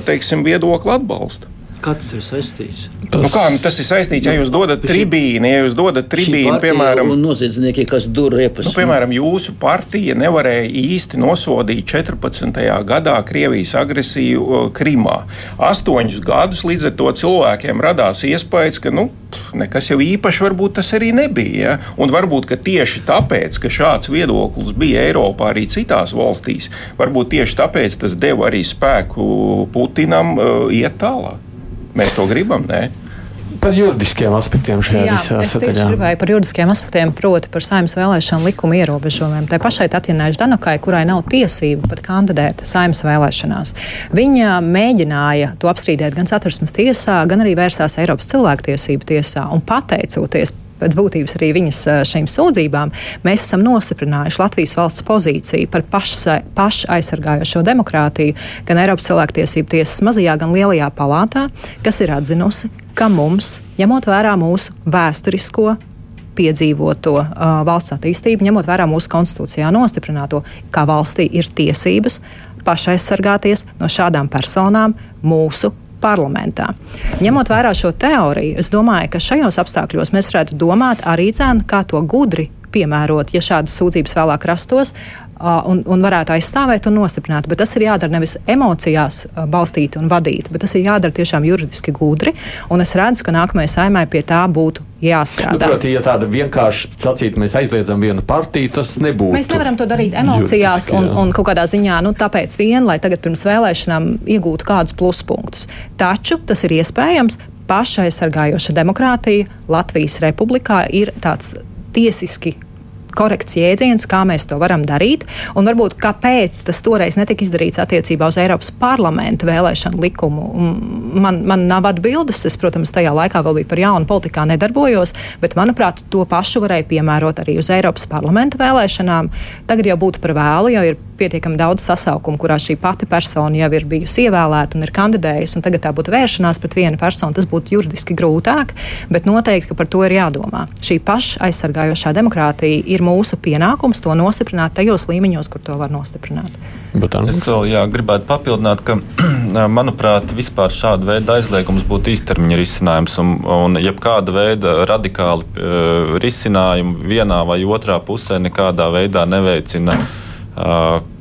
teiksim, viedokli atbalsta. Kā tas ir saistīts? Tas, nu kā, nu tas ir saistīts, ja jūs dodat tribīni, ja jūs dodat tribīni, piemēram, noziedznieki, kas dur riepas. Nu, piemēram, jūsu partija nevarēja īsti nosodīt 14. gadā Krievijas agresiju Krimā. Astoņus gadus līdz ar to cilvēkiem radās iespējas, ka nu, nekas jau īpaši varbūt tas arī nebija. Ja? Un varbūt tieši tāpēc, ka šāds viedoklis bija Eiropā arī citās valstīs, varbūt tieši tāpēc tas deva arī spēku Putinam uh, iet tālāk. Mēs to gribam, nē. Par juridiskiem aspektiem šajā Jā, visā sadaļā. Es gribēju par juridiskiem aspektiem, proti par saimnes vēlēšanu likuma ierobežojumiem. Tā pašai Tatjanai Ždanokai, kurai nav tiesību pat kandidēt saimnes vēlēšanās. Viņa mēģināja to apstrīdēt gan satversmes tiesā, gan arī vērsās Eiropas cilvēktiesību tiesā un pateicoties pēc būtības arī viņas šīm sūdzībām, mēs esam nostiprinājuši Latvijas valsts pozīciju par pašaizsargājošo demokrātiju gan Eiropas cilvēktiesību tiesas mazajā, gan lielajā palātā, kas ir atzinusi, ka mums, ņemot vērā mūsu vēsturisko piedzīvoto uh, valsts attīstību, ņemot vērā mūsu konstitūcijā nostiprināto, kā valstī ir tiesības pašaizsargāties no šādām personām mūsu parlamentā. Ņemot vērā šo teoriju, es domāju, ka šajos apstākļos mēs varētu domāt arī dzēnu, kā to gudri piemērot, ja šādas sūdzības vēlāk rastos, un, un varētu aizstāvēt un nostiprināt. Bet tas ir jādara nevis emocijās balstīti un vadīti, bet tas ir jādara tiešām juridiski gudri. Un es redzu, ka nākamajai saimai pie tā būtu jāstrādā. Nu, proti, ja tāda vienkārši sacīta, mēs aizliedzam vienu partiju, tas nebūtu. Mēs nevaram to darīt emocijās juridiski, un, un kaut kādā ziņā, nu, tāpēc vien, lai tagad pirms vēlēšanām iegūtu kādus pluspunktus. Taču tas ir iespējams. Pašaizsargājoša demokrātija Latvijas republikā ir tāds tiesiski korekts jēdziens, kā mēs to varam darīt, un varbūt kāpēc tas toreiz netika izdarīts attiecībā uz Eiropas parlamenta vēlēšanu likumu. Man, man nav atbildes, es, protams, tajā laikā vēl biju par jaunu politikā nedarbojos, bet, manuprāt, to pašu varēja piemērot arī uz Eiropas parlamenta vēlēšanām. Tagad jau būtu par vēlu, jo ir pietiekami daudz sasaukumu, kurā šī pati persona jau ir bijusi ievēlēta un ir kandidējusi, un tagad tā būtu vēršanās pret vienu personu, tas būtu juridiski grūtāk, bet noteikti par to ir jādomā. Šī paša aizsargājošā demokrātija ir mūsu pienākums to nostiprināt tajos līmeņos, kur to var nostiprināt. Es vēl jā, gribētu papildināt, ka, manuprāt, vispār šāda veida aizliegums būtu īstermiņa risinājums, un, un jebkāda veida radikāli uh, risinājumi vienā vai otrā pusē nekādā veidā neveicina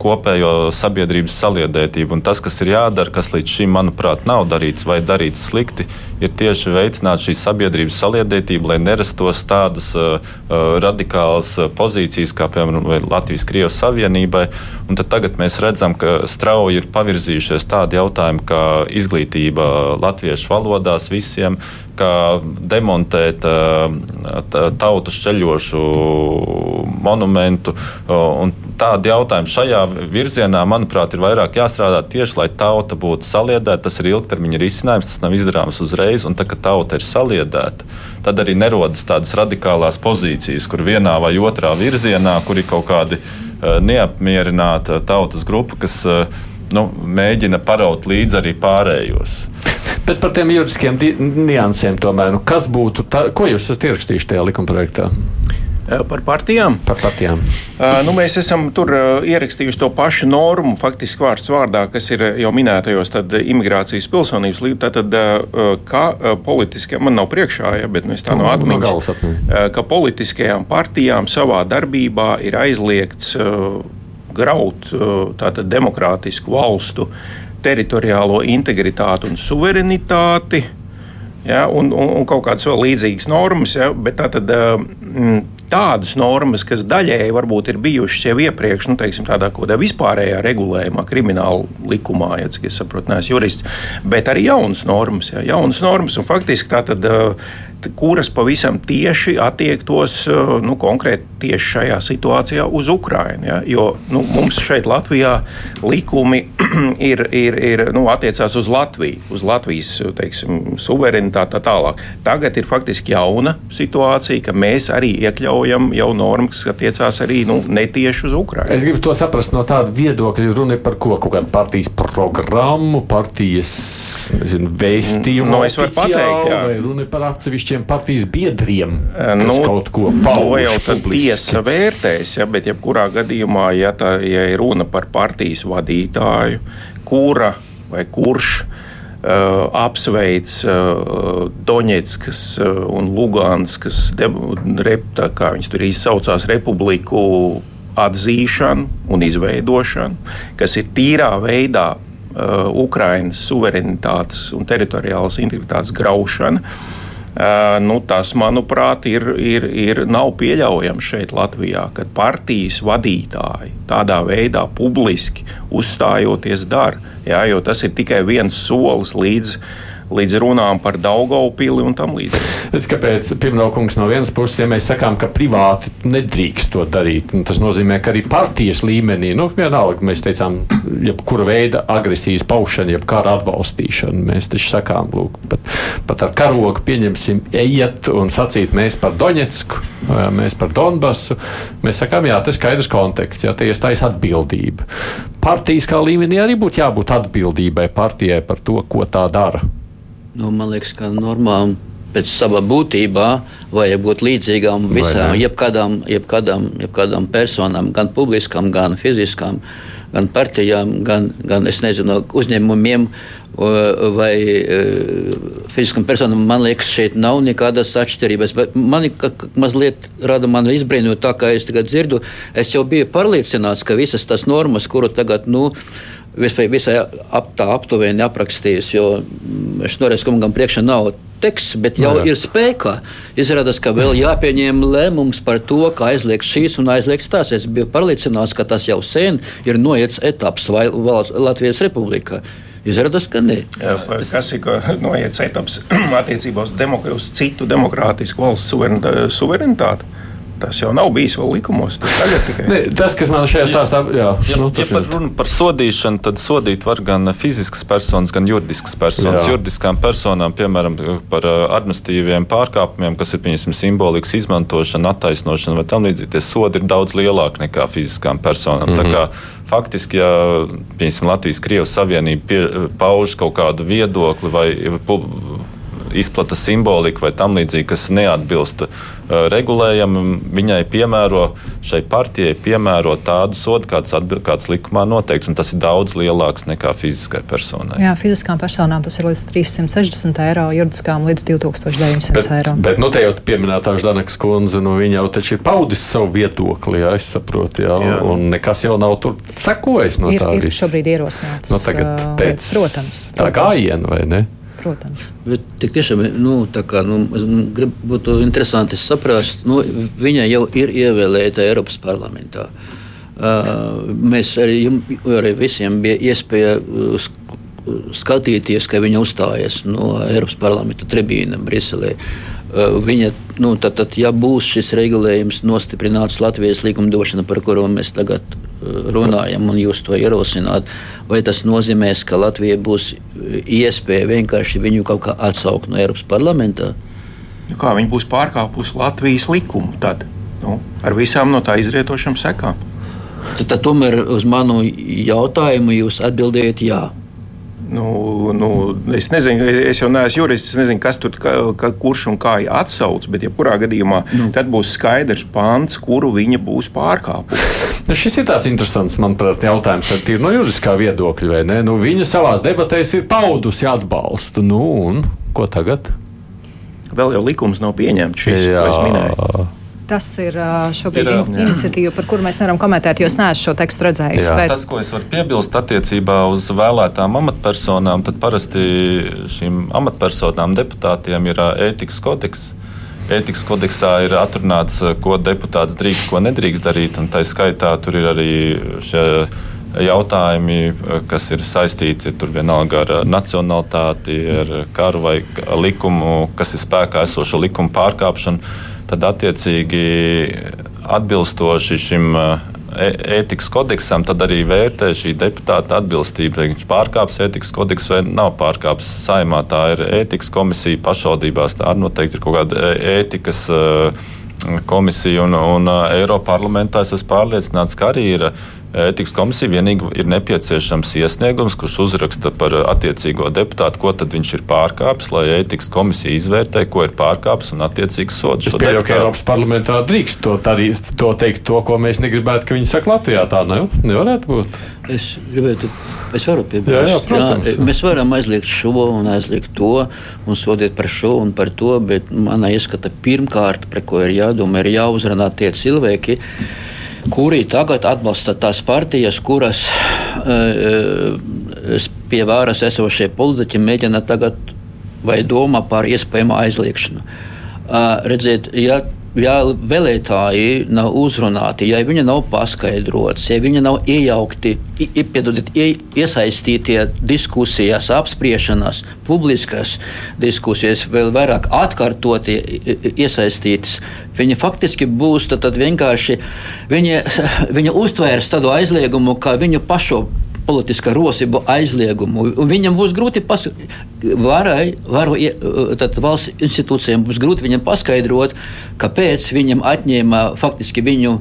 kopējo sabiedrības saliedētību. Un tas, kas ir jādara, kas līdz šim, manuprāt, nav darīts vai darīts slikti, ir tieši veicināt šīs sabiedrības saliedētību, lai nerastos tādas uh, radikālas pozīcijas, kā piemēram Latvijas-Krievijas Savienībai. Un tagad mēs redzam, ka strauji ir pavirzījušies tādi jautājumi kā izglītība latviešu valodās visiem, kā demontēt tautu šķeļošu monumentu. Tādi jautājumi šajā virzienā, manuprāt, ir vairāk jāstrādā tieši, lai tauta būtu saliedēta. Tas ir ilgtermiņa risinājums, tas nav izdarāms uzreiz. Un tā, kad tauta ir saliedēta, tad arī nerodas tādas radikālās pozīcijas, kur vienā vai otrā virzienā, kur ir kaut kādi neapmierināta tautas grupa, kas nu, mēģina paraut līdzi arī pārējos. Bet par tiem juridiskiem niansēm tomēr, nu, kas būtu, tā, ko jūs esat ierakstījuši tajā likumprojektā? Par partijām? Par partijām. Uh, nu, mēs esam tur uh, ierakstījuši to pašu normu, faktiski vārds vārdā, kas ir jau minētajos imigrācijas pilsonības līdzi. Tātad, uh, kā politiskiem, man nav priekšā, ja, bet nu, tā no atmiņas, ka politiskajām partijām savā darbībā ir aizliegts graut tātad demokrātisku valstu teritoriālo integritāti un suverenitāti. Ja, un, un, un kaut kādas vēl līdzīgas normas, ja, bet tā tad. Tādas normas, kas daļēji varbūt ir bijušas jau iepriekš, nu, teiksim, tādā kādā vispārējā regulējumā, krimināla likumā, ja cik es saprotu, neesmu jurists, bet arī jaunas normas. Ja, jaunas normas un faktiski tā tad kuras pavisam tieši attiektos eh, nu, konkrēti tieši šajā situācijā uz Ukrajinu. Ja? Jo nu, mums šeit Latvijā likumi ir, ir, ir nu, attiecās uz Latviju, uz Latvijas teiksim, suverenitāti tā tālāk. Tagad ir faktiski jauna situācija, ka mēs arī iekļaujam jau normas, kas attiecās arī nu, netieši uz Ukrajinu. Es gribu to saprast no tāda viedokļa, runa par ko? Kaut kādu partijas programmu, partijas nezinu, vēstījumu. No, es varu pateikt, jā. vai runa par atsevišķiem partijas biedriem, nu, kaut ko pauž. Jau tad tiesa vērtēs, ja, bet jebkurā gadījumā, ja, tā, ja ir runa par partijas vadītāju, kura vai kurš Uh, apsveic uh, Doņetskas uh, un Lugānskas, kā viņas tur īsti saucās, republiku atzīšanu un izveidošanu, kas ir tīrā veidā Ukrainas suverenitātes un teritoriālas integritātes graušana. Nu, tas, manuprāt, ir, ir, ir nav pieļaujams šeit, Latvijā, kad partijas vadītāji tādā veidā publiski uzstājoties dara. Jā, jo tas ir tikai viens solis līdz līdz runām par Daugaupili un tam līdzīgi. Redz, kāpēc Pirmaukungs no vienas puses, ja mēs sakām, ka privāti nedrīkst to darīt, tas nozīmē, ka arī partijas līmenī, nu, vienalga, mēs teicām, jebkura veida agresijas paušana, jeb kara atbalstīšana, mēs taču sakām, lūk, pat, pat ar karogu pieņemsim, ejiet un sacīt mēs par Doņetsku, mēs par Donbasu, mēs sakām, jā, tas skaidrs konteksts, jā, tie iestājas atbildība. Partijas kā līmenī arī būtu jābūt atbildībai partijai par to, ko tā dara. Nu, man liekas, ka normām pēc sava būtībā vajag būt līdzīgām visām, jebkādām, jebkādām, jebkādām personām, gan publiskām, gan fiziskām, gan partijām, gan, gan nezinu, uzņēmumiem vai e, fiziskam personam. Man liekas, šeit nav nekādas atšķirības. Man mazliet rada man izbrīnot, tā kā es tagad dzirdu. Es jau biju pārliecināts, ka visas tās normas, kuru tagad. Nu, visai ap, tā aptuveni aprakstījis, jo mm, es norēju, ka man priekšā nav teksts, bet jau Jā. ir spēkā. Izrādās, ka vēl jāpieņem lēmums par to, kā aizliegt šīs un aizliegt tās. Es biju pārliecināts, ka tas jau sen ir noiets etaps Latvijas Republikā. Izrādās, ka nē. Jā, kas ir noiets etaps attiecībā uz, demok uz citu demokrātisku valstu suverenitāti? Tas jau nav bijis vēl likumos. Tas, ne, tas kas man šajā stāstā ir. Ja, nu, ja par, runa par sodīšanu, tad sodīt var gan fiziskas personas, gan juridiskas personas. Jā. Juridiskām personām, piemēram, par administratīviem pārkāpumiem, kas ir pieņemsim, simbolikas izmantošana, attaisnošana vai tam līdzīgi, tie sodi ir daudz lielāki nekā fiziskām personām. Mm -hmm. Tā kā faktiski, ja piemēram, Latvijas-Krievijas Savienība pie, pauž kaut kādu viedokli vai izplata simboliku vai tam līdzīgi, kas neatbilst uh, regulējumam, viņai piemēro, šai partijai piemēro tādu sodu, kāds, atbil, kāds likumā noteikts, un tas ir daudz lielāks nekā fiziskai personai. Jā, fiziskām personām tas ir līdz 360 eiro, juridiskām līdz 2900 bet, eiro. Bet, nu, te jau pieminētā Ždaneks kundze, nu, viņa jau taču ir paudis savu viedokli, jā, es saprotu, jā, jā. un nekas jau nav tur sekojis no ir, tā. Ir visu. šobrīd ierosināts. Nu, tagad pēc, uh, protams, protams. Tā gājiena, vai ne? Protams. Bet tiešām nu, kā, nu, būtu interesanti saprast, nu, viņa jau ir ievēlēta Eiropas parlamentā. Uh, mēs arī, arī visiem bija iespēja uh, skatīties, ka viņa uzstājas no Eiropas parlamenta tribīna Briselē. Uh, viņa, nu, tad, tad, ja būs šis regulējums nostiprināts Latvijas likumdošana, par kuru mēs tagad uh, runājam, un jūs to ierosināt, vai tas nozīmēs, ka Latvija būs iespēja vienkārši viņu kaut kā atsaukt no Eiropas parlamenta? Nu kā viņa būs pārkāpusi Latvijas likumu tad, nu, ar visām no tā izrietošām sekām? Tad, tad tomēr uz manu jautājumu jūs atbildējat jā. Nu, nu, es nezinu, es jau neesmu jurists, es nezinu, kas tur ka, ka, kurš un kā ir atsaucis, bet jebkurā gadījumā nu. tad būs skaidrs pants, kuru viņa būs pārkāpusi. Nu, šis ir tāds interesants, manuprāt, jautājums ar tīru no juridiskā viedokļa. Nu, viņa savā debatēs ir paudusi atbalstu. Nu, un ko tagad? Vēl jau likums nav pieņemts, šis, Jā. ko es minēju. Tas ir šobrīd ir, in, iniciatīva, par kuru mēs nevaram komentēt, jo es neesmu šo tekstu redzējis. Bet... Tas, ko es varu piebilst attiecībā uz vēlētām amatpersonām, tad parasti šīm amatpersonām deputātiem ir ētikas kodeks. Ētikas kodeksā ir atrunāts, ko deputāts drīkst, ko nedrīkst darīt. Tā skaitā tur ir arī šie jautājumi, kas ir saistīti vienalga ar nacionalitāti, ar karu vai likumu, kas ir spēkā esošo likumu pārkāpšanu tad attiecīgi atbilstoši šim e, ētikas kodeksam, tad arī vērtē šī deputāta atbilstību. Viņš pārkāpis ētikas kodeksu vai nav pārkāpis saimā. Tā ir ētikas komisija pašvaldībās. Tā arī noteikti ir kaut kāda ētikas komisija un, un Eiropas parlamentā. Es esmu pārliecināts, ka arī ir ētikas komisija vienīgi ir nepieciešams iesniegums, kurš uzraksta par attiecīgo deputātu, ko tad viņš ir pārkāpis, lai ētikas komisija izvērtē, ko ir pārkāpis un attiecīgs sods. Es pieļauju, ka Eiropas parlamentā drīkst to, arī, to teikt, to, ko mēs negribētu, ka viņi saka Latvijā. Tā ne, nevarētu būt. Es gribētu, es varu piebilst. Jā, jā, protams, jā, mēs varam aizliegt šo un aizliegt to un sodīt par šo un par to, bet manā ieskata pirmkārt, par ko ir jādomā, ir jāuzrunā tie cilvēki. Mm kuri tagad atbalsta tās partijas, kuras uh, pie varas esošie politiķi mēģina tagad vai domā par iespējamu aizliekšanu. Uh, redziet, ja ja vēlētāji nav uzrunāti, ja viņi nav paskaidrots, ja viņi nav iejaukti, piedodiet, ie, iesaistītie diskusijās, apspriešanās, publiskās diskusijas, vēl vairāk atkārtoti iesaistītas, viņi faktiski būs tad, tad vienkārši, viņi, viņi uztvērs tādu aizliegumu, ka viņu pašu politiskā rosību aizliegumu. Viņam būs grūti varai, varu, tad valsts institūcijām būs grūti viņam paskaidrot, kāpēc viņam atņēma faktiski viņu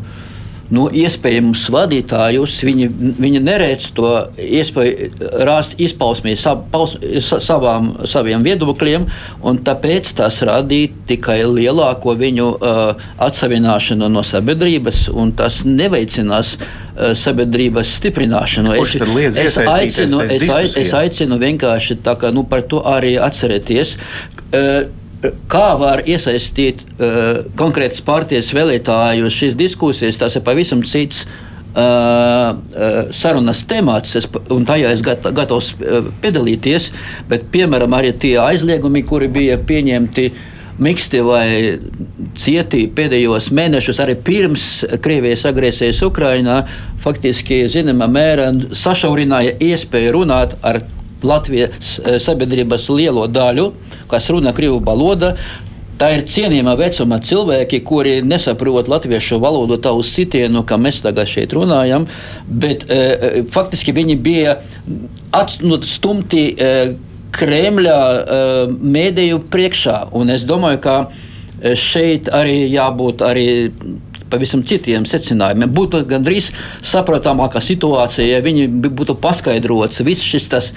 nu, iespējamus vadītājus, viņi, viņi neredz to iespēju rāst izpausmē sav, paus, savām, saviem viedokļiem, un tāpēc tas radīja tikai lielāko viņu uh, atsavināšanu no sabiedrības, un tas neveicinās uh, sabiedrības stiprināšanu. Es, es, aicinu, es, es aicinu vienkārši tā, ka, nu, par to arī atcerēties. Uh, kā var iesaistīt uh, konkrētas partijas vēlētājus šīs diskusijas, tas ir pavisam cits. Uh, uh, sarunas temats, es, un tajā es gat, gatavs uh, piedalīties, bet, piemēram, arī tie aizliegumi, kuri bija pieņemti miksti vai cieti pēdējos mēnešus, arī pirms Krievijas agresijas Ukrainā, faktiski zināmā mērā sašaurināja iespēju runāt ar Latvijas sabiedrības lielo daļu, kas runā krievu valoda. Tā ir cienījama vecuma cilvēki, kuri nesaprot latviešu valodu uz sitienu, kā mēs tagad šeit runājam, bet e, faktiski viņi bija atstumti e, Kremļa e, mēdīju priekšā. Un es domāju, ka šeit arī jābūt arī pavisam citiem secinājumiem. Būtu gandrīz saprotamāka situācija, ja viņi būtu paskaidrots viss šis tas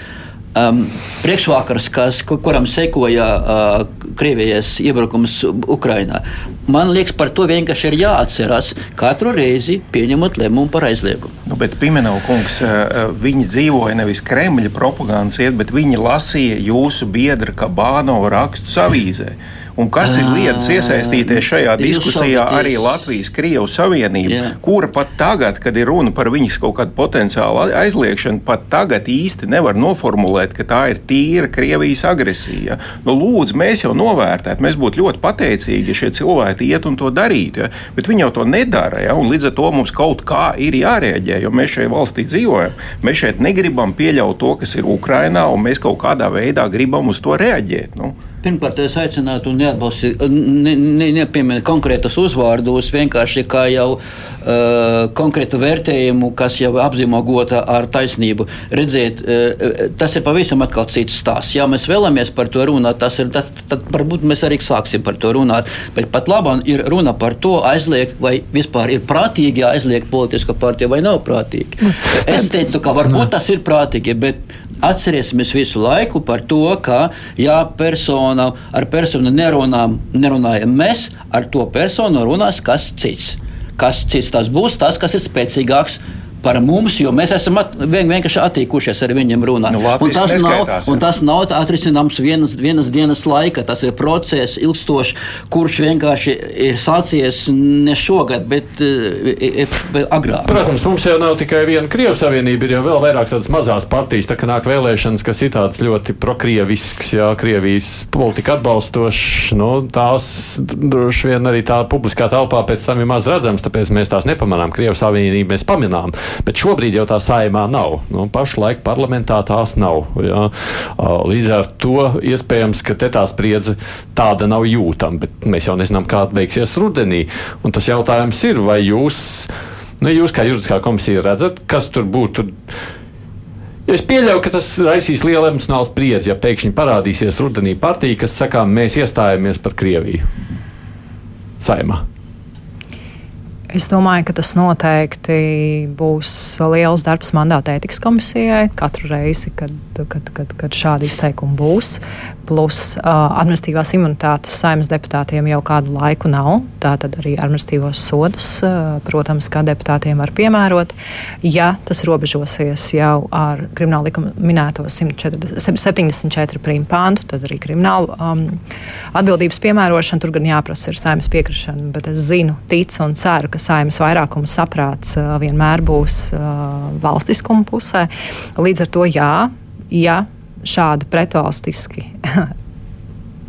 um, priekšvakars, kas, kuram sekoja uh, Krievijas iebrukums Ukrajinā. Man liekas, par to vienkārši ir jāatcerās katru reizi, pieņemot lēmumu par aizliegumu. Nu, bet Pimenova kungs, uh, uh, viņi dzīvoja nevis Kremļa propagandas iet, bet viņi lasīja jūsu biedra Kabānova rakstus avīzē. Un kas ir lietas iesaistīties šajā diskusijā arī Latvijas-Krievijas Savienība, kura pat tagad, kad ir runa par viņas kaut kādu potenciālu aizliekšanu, pat tagad īsti nevar noformulēt, ka tā ir tīra Krievijas agresija. Nu, lūdzu, mēs jau novērtētu, mēs būtu ļoti pateicīgi, ja šie cilvēki iet un to darītu, ja? bet viņi jau to nedara. Ja? Līdz ar to mums kaut kā ir jārēģē, jo mēs šajā valstī dzīvojam. Mēs šeit negribam pieļaut to, kas ir Ukrainā, un mēs kaut kādā veidā gribam uz to reaģēt. Nu. Pirmkārt, es aicinātu neatbalstīt, ne, ne, nepieminēt konkrētus uzvārdus, vienkārši kā jau uh, konkrētu vērtējumu, kas jau apzīmogota ar taisnību. Redziet, uh, tas ir pavisam atkal cits stāsts. Ja mēs vēlamies par to runāt, tas ir, tas, tad varbūt mēs arī sāksim par to runāt. Bet pat labāk ir runa par to aizliegt, vai vispār ir prātīgi aizliegt politisko partiju vai nav prātīgi. Es teiktu, ka varbūt tas ir prātīgi, bet atcerēsimies visu laiku par to, ka ja persona ar personu nerunām, nerunājam mēs, ar to personu runās kas cits. Kas cits tas būs, tas, kas ir spēcīgāks par mums, jo mēs esam at, vien, vienkārši attīkušies ar viņiem runāt. Nu, un tas, nav, un tas nav atrisināms vienas, vienas dienas laika. Tas ir process, ilgstošs, kurš vienkārši ir sācies ne šogad, bet, eh, bet agrāk. Protams, mums jau nav tikai viena Krievijas savienība, ir jau vēl vairāk tādas mazās partijas, tā kā nāk vēlēšanas, kas ir tāds ļoti prokrievisks, jā, Krievijas politika atbalstošs. Nu, tās droši vien arī tā publiskā telpā pēc tam ir maz redzams, tāpēc mēs tās nepamanām. Krievijas savienību mēs pamanām. Bet šobrīd jau tā saimā nav. Nu, pašlaik parlamentā tās nav. Jā. Līdz ar to iespējams, ka tā spriedze tāda nav jūtama, bet mēs jau nezinām, kāda veiksies rudenī. Un tas jautājums ir, vai jūs, nu, jūs kā juridiskā komisija redzat, kas tur būtu? Es pieļauju, ka tas raisīs lielu emocionālu spriedzi, ja pēkšņi parādīsies rudenī partija, kas sakām, mēs iestājāmies par Krieviju. Saimā. Es domāju, ka tas noteikti būs liels darbs mandāta ētikas komisijai. Katru reizi, kad, kad, kad, kad šādi izteikumi būs plus uh, administratīvās imunitātes saimnes deputātiem jau kādu laiku nav. Tātad arī administratīvos sodus, uh, protams, kā deputātiem var piemērot. Ja tas robežosies jau ar krimināla likuma minēto 140, 74 prīmu pāntu, tad arī krimināla um, atbildības piemērošana tur gan jāprasa ir saimnes piekrišana. Bet es zinu, ticu un ceru, ka saimnes vairākuma saprāts uh, vienmēr būs uh, valstiskuma pusē. Līdz ar to jā. Ja šādi pretvalstiski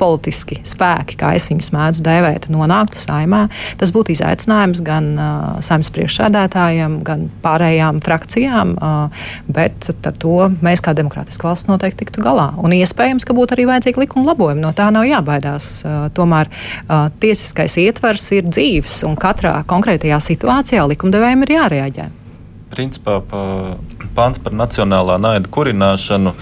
politiski spēki, kā es viņus mēdzu dēvēt, nonāktu saimā, tas būtu izaicinājums gan uh, saimnes priekšsēdētājiem, gan pārējām frakcijām, uh, bet ar to mēs kā demokrātiska valsts noteikti tiktu galā. Un iespējams, ka būtu arī vajadzīgi likuma labojumi. No tā nav jābaidās. Uh, tomēr uh, tiesiskais ietvers ir dzīves, un katrā konkrētajā situācijā likumdevējiem ir jārēģē. Principā pa, pants par nacionālā naida kurināšanu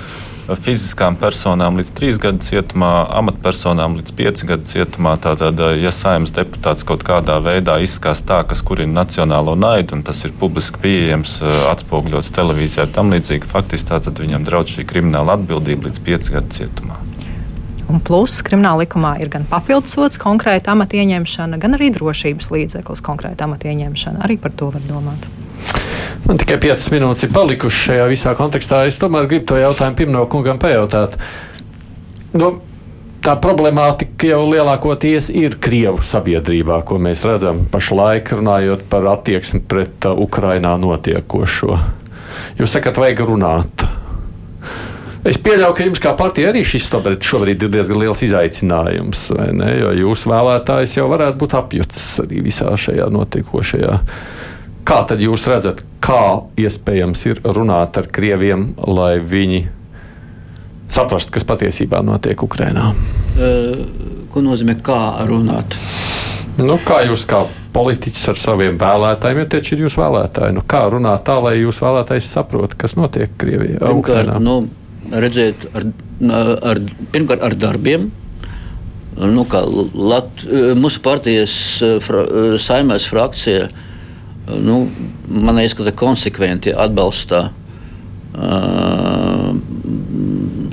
fiziskām personām līdz 3 gadu cietumā, amatpersonām līdz 5 gadu cietumā. Tātad, ja saimnes deputāts kaut kādā veidā izskās tā, kas kurina nacionālo naidu, un tas ir publiski pieejams, atspoguļots televīzijā un tam līdzīgi, faktiski tad viņam draudz šī krimināla atbildība līdz 5 gadu cietumā. Un plus krimināla likumā ir gan papildus sots, konkrēta amata ieņemšana, gan arī drošības līdzeklis, konkrēta amata ieņemšana. Arī par to var domāt. Man tikai 5 minūtes ir palikušas šajā visā kontekstā. Es tomēr gribu to jautājumu Pirmno kungam pajautāt. Nu, tā problemātika jau lielākoties ir Krievu sabiedrībā, ko mēs redzam pašlaik, runājot par attieksmi pret uh, Ukrainā notiekošo. Jūs sakat, vajag runāt. Es pieļauju, ka jums kā partija arī šis šobrīd ir diezgan liels izaicinājums, jo jūsu vēlētājs jau varētu būt apjucis arī visā šajā notiekošajā. Kā tad jūs redzat, kā iespējams ir runāt ar krieviem, lai viņi saprastu, kas patiesībā notiek Ukrajinā? Uh, Ko nozīmē kā runāt? Nu, kā jūs kā politiķis ar saviem vēlētājiem, jo tie ir jūsu vēlētāji, nu, kā runāt tā, lai jūsu vēlētājs saprotu, kas notiek Krievijā? Pirmkārt, nu, redziet, ar, ar, pirmkārt ar darbiem. Nu, Lat, mūsu partijas fra, saimēs frakcija nu, man izskata konsekventi atbalsta uh,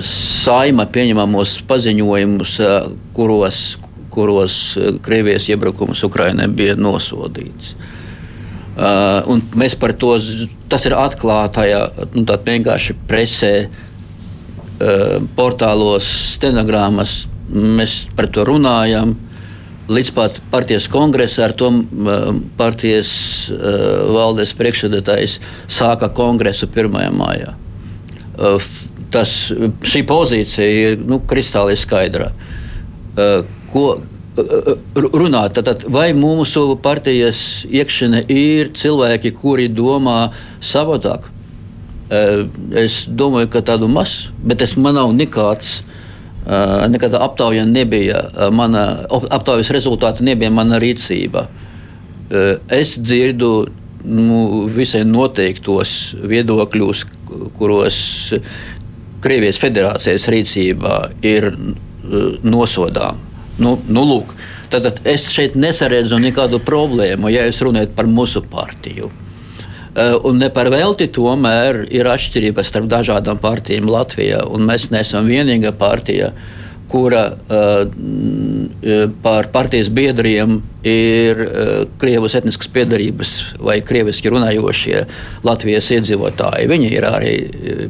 saima pieņemamos paziņojumus, uh, kuros, kuros Krievijas iebrukums Ukrainai bija nosodīts. Uh, mēs par to, tas ir atklātajā, nu, vienkārši presē, uh, portālos, stenogrammas Mēs par to runājam. Līdz pat partijas kongresā ar to partijas uh, valdes priekšsēdētājs sāka kongresu 1. maijā. Uh, tas, šī pozīcija ir nu, kristāli skaidra. Uh, ko runāt? Tad, vai mūsu partijas iekšienē ir cilvēki, kuri domā savādāk? Es domāju, ka tādu maz, bet tas man nav nekāds nekāda aptauja nebija, eh, mana aptaujas rezultāti nebija mana rīcība. Eh, es dzirdu nu, visai noteiktos viedokļus, kuros Krievijas federācijas rīcība ir nosodām. Nu, nu, lūk, tad es šeit nesaredzu nekādu problēmu, ja jūs runājat par mūsu partiju. Un ne par velti tomēr ir atšķirības starp dažādām partijām Latvijā. Mēs neesam vienīgā partija, kura uh, par partijas biedriem ir Krievijas etniskas piedarības vai krieviski runājošie Latvijas iedzīvotāji. Viņi ir arī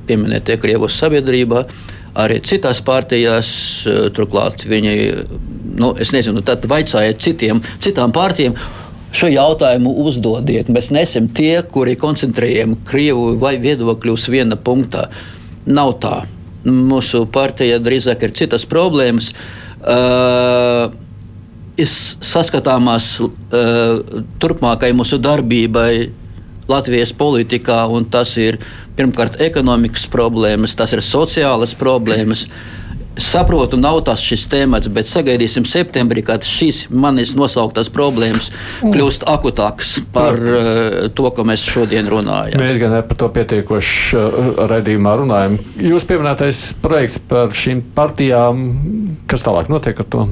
pieminētie Krievijas sabiedrībā. Arī citās partijās, turklāt viņi, nu, es nezinu, tad vaicājiet citiem, citām partijām, šo jautājumu uzdodiet. Mēs nesam tie, kuri koncentrējam Krievu vai viedokļus viena punktā. Nav tā. Mūsu partija drīzāk ir citas problēmas. Uh, saskatāmās uh, turpmākai mūsu darbībai Latvijas politikā, un tas ir pirmkārt ekonomikas problēmas, tas ir sociālas problēmas. Uh, saprotu, nav tas šis temats, bet sagaidīsim septembrī, kad šīs manis nosauktās problēmas kļūst akutākas par uh, to, ko mēs šodien runājam. Mēs gan par to pietiekoši uh, raidījumā runājam. Jūs pieminētais projekts par šīm partijām, kas tālāk notiek ar to?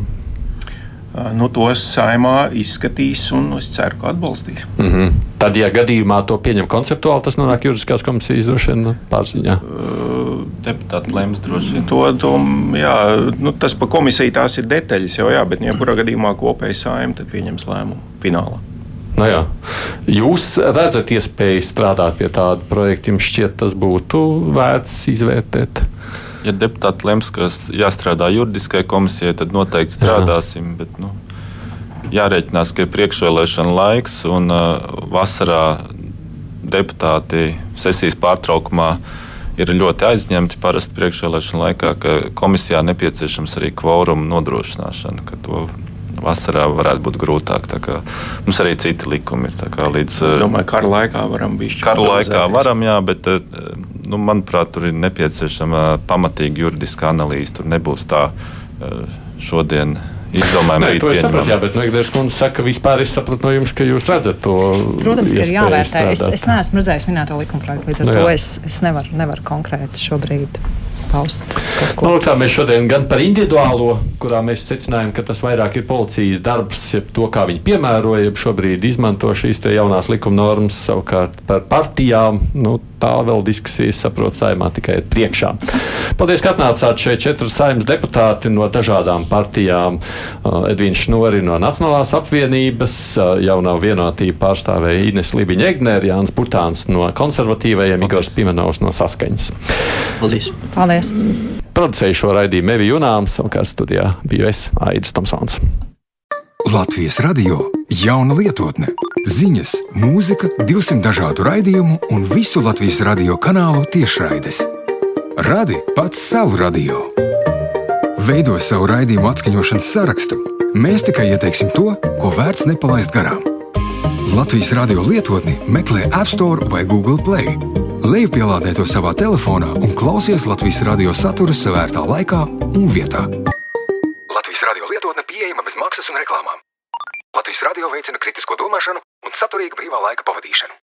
Nu, tos saimā izskatīs un es ceru, ka atbalstīs. Mm -hmm. Tad, ja gadījumā to pieņem konceptuāli, tas nonāk juridiskās komisijas droši vien pārziņā. Uh, Deputāti lems droši vien. To, to, jā, nu, tas pa komisiju tās ir detaļas jau, jā, bet jebkurā ja gadījumā kopēji saima pieņems lēmumu finālā. Nu jā. Jūs redzat iespēju strādāt pie tāda projekta, jums šķiet, tas būtu vērts izvērtēt? Ja deputāti lems, ka jāstrādā juridiskai komisijai, tad noteikti strādāsim. Bet, nu, jārēķinās, ka ir priekšvēlēšana laiks un uh, vasarā deputāti sesijas pārtraukumā ir ļoti aizņemti parasti priekšvēlēšana laikā, ka komisijā nepieciešams arī kvoruma nodrošināšana. Vasarā varētu būt grūtāk. Mums arī citi likumi ir. Līdz, es domāju, ka kara laikā varam būt. Kara laikā varam, jā, bet uh, nu, manuprāt, tur ir nepieciešama pamatīga juridiska analīze. Tur nebūs tā eh, šodien. Izdomājam, Nē, to es saprotu, jā, bet nu, Ikdienas kundze saka, ka vispār es sapratu no jums, ka jūs redzat to. Protams, ka ir jāvērtē. Es, es neesmu redzējis minēto likuma projektu, līdz ar nu, jā. to es, es nevaru, nevaru konkrēti šobrīd paust. Nu, tā mēs šodien gan par individuālo, kurā mēs secinājām, ka tas vairāk ir policijas darbs, jeb to, kā viņi piemēroja, jeb šobrīd izmanto šīs jaunās likuma normas, savukārt par partijām. Nu, tā vēl diskusijas, saprotu, saimā tikai ir priekšā. Paldies, ka atnācāt šeit četri saimnes deputāti no dažādām partijām. Uh, Edvīns Šnori no Nacionālās apvienības, uh, jaunā vienotība pārstāvēja Ines Libiņa Egner, Jānis Putāns no konservatīvajiem, Igors Pimenovs no Saskaņas. Paldies! Paldies. Producēju šo raidījumu Evi Junām, savukārt studijā biju es Aidis Tomsons. Latvijas radio jauna lietotne, ziņas, mūzika, 200 dažādu raidījumu un visu Latvijas radio kanālu tiešraides. Radi pats savu radio. Veido savu raidījumu atskaņošanas sarakstu. Mēs tikai ieteiksim to, ko vērts nepalaist garām. Latvijas radio lietotni meklē App Store vai Google Play. Lejupielādē to savā telefonā un klausies Latvijas radio saturu savērtā laikā un vietā. Latvijas radio lietotne pieejama maksas un reklāmām. Latvijas radio veicina kritisko domāšanu un saturīgu brīvā laika pavadīšanu.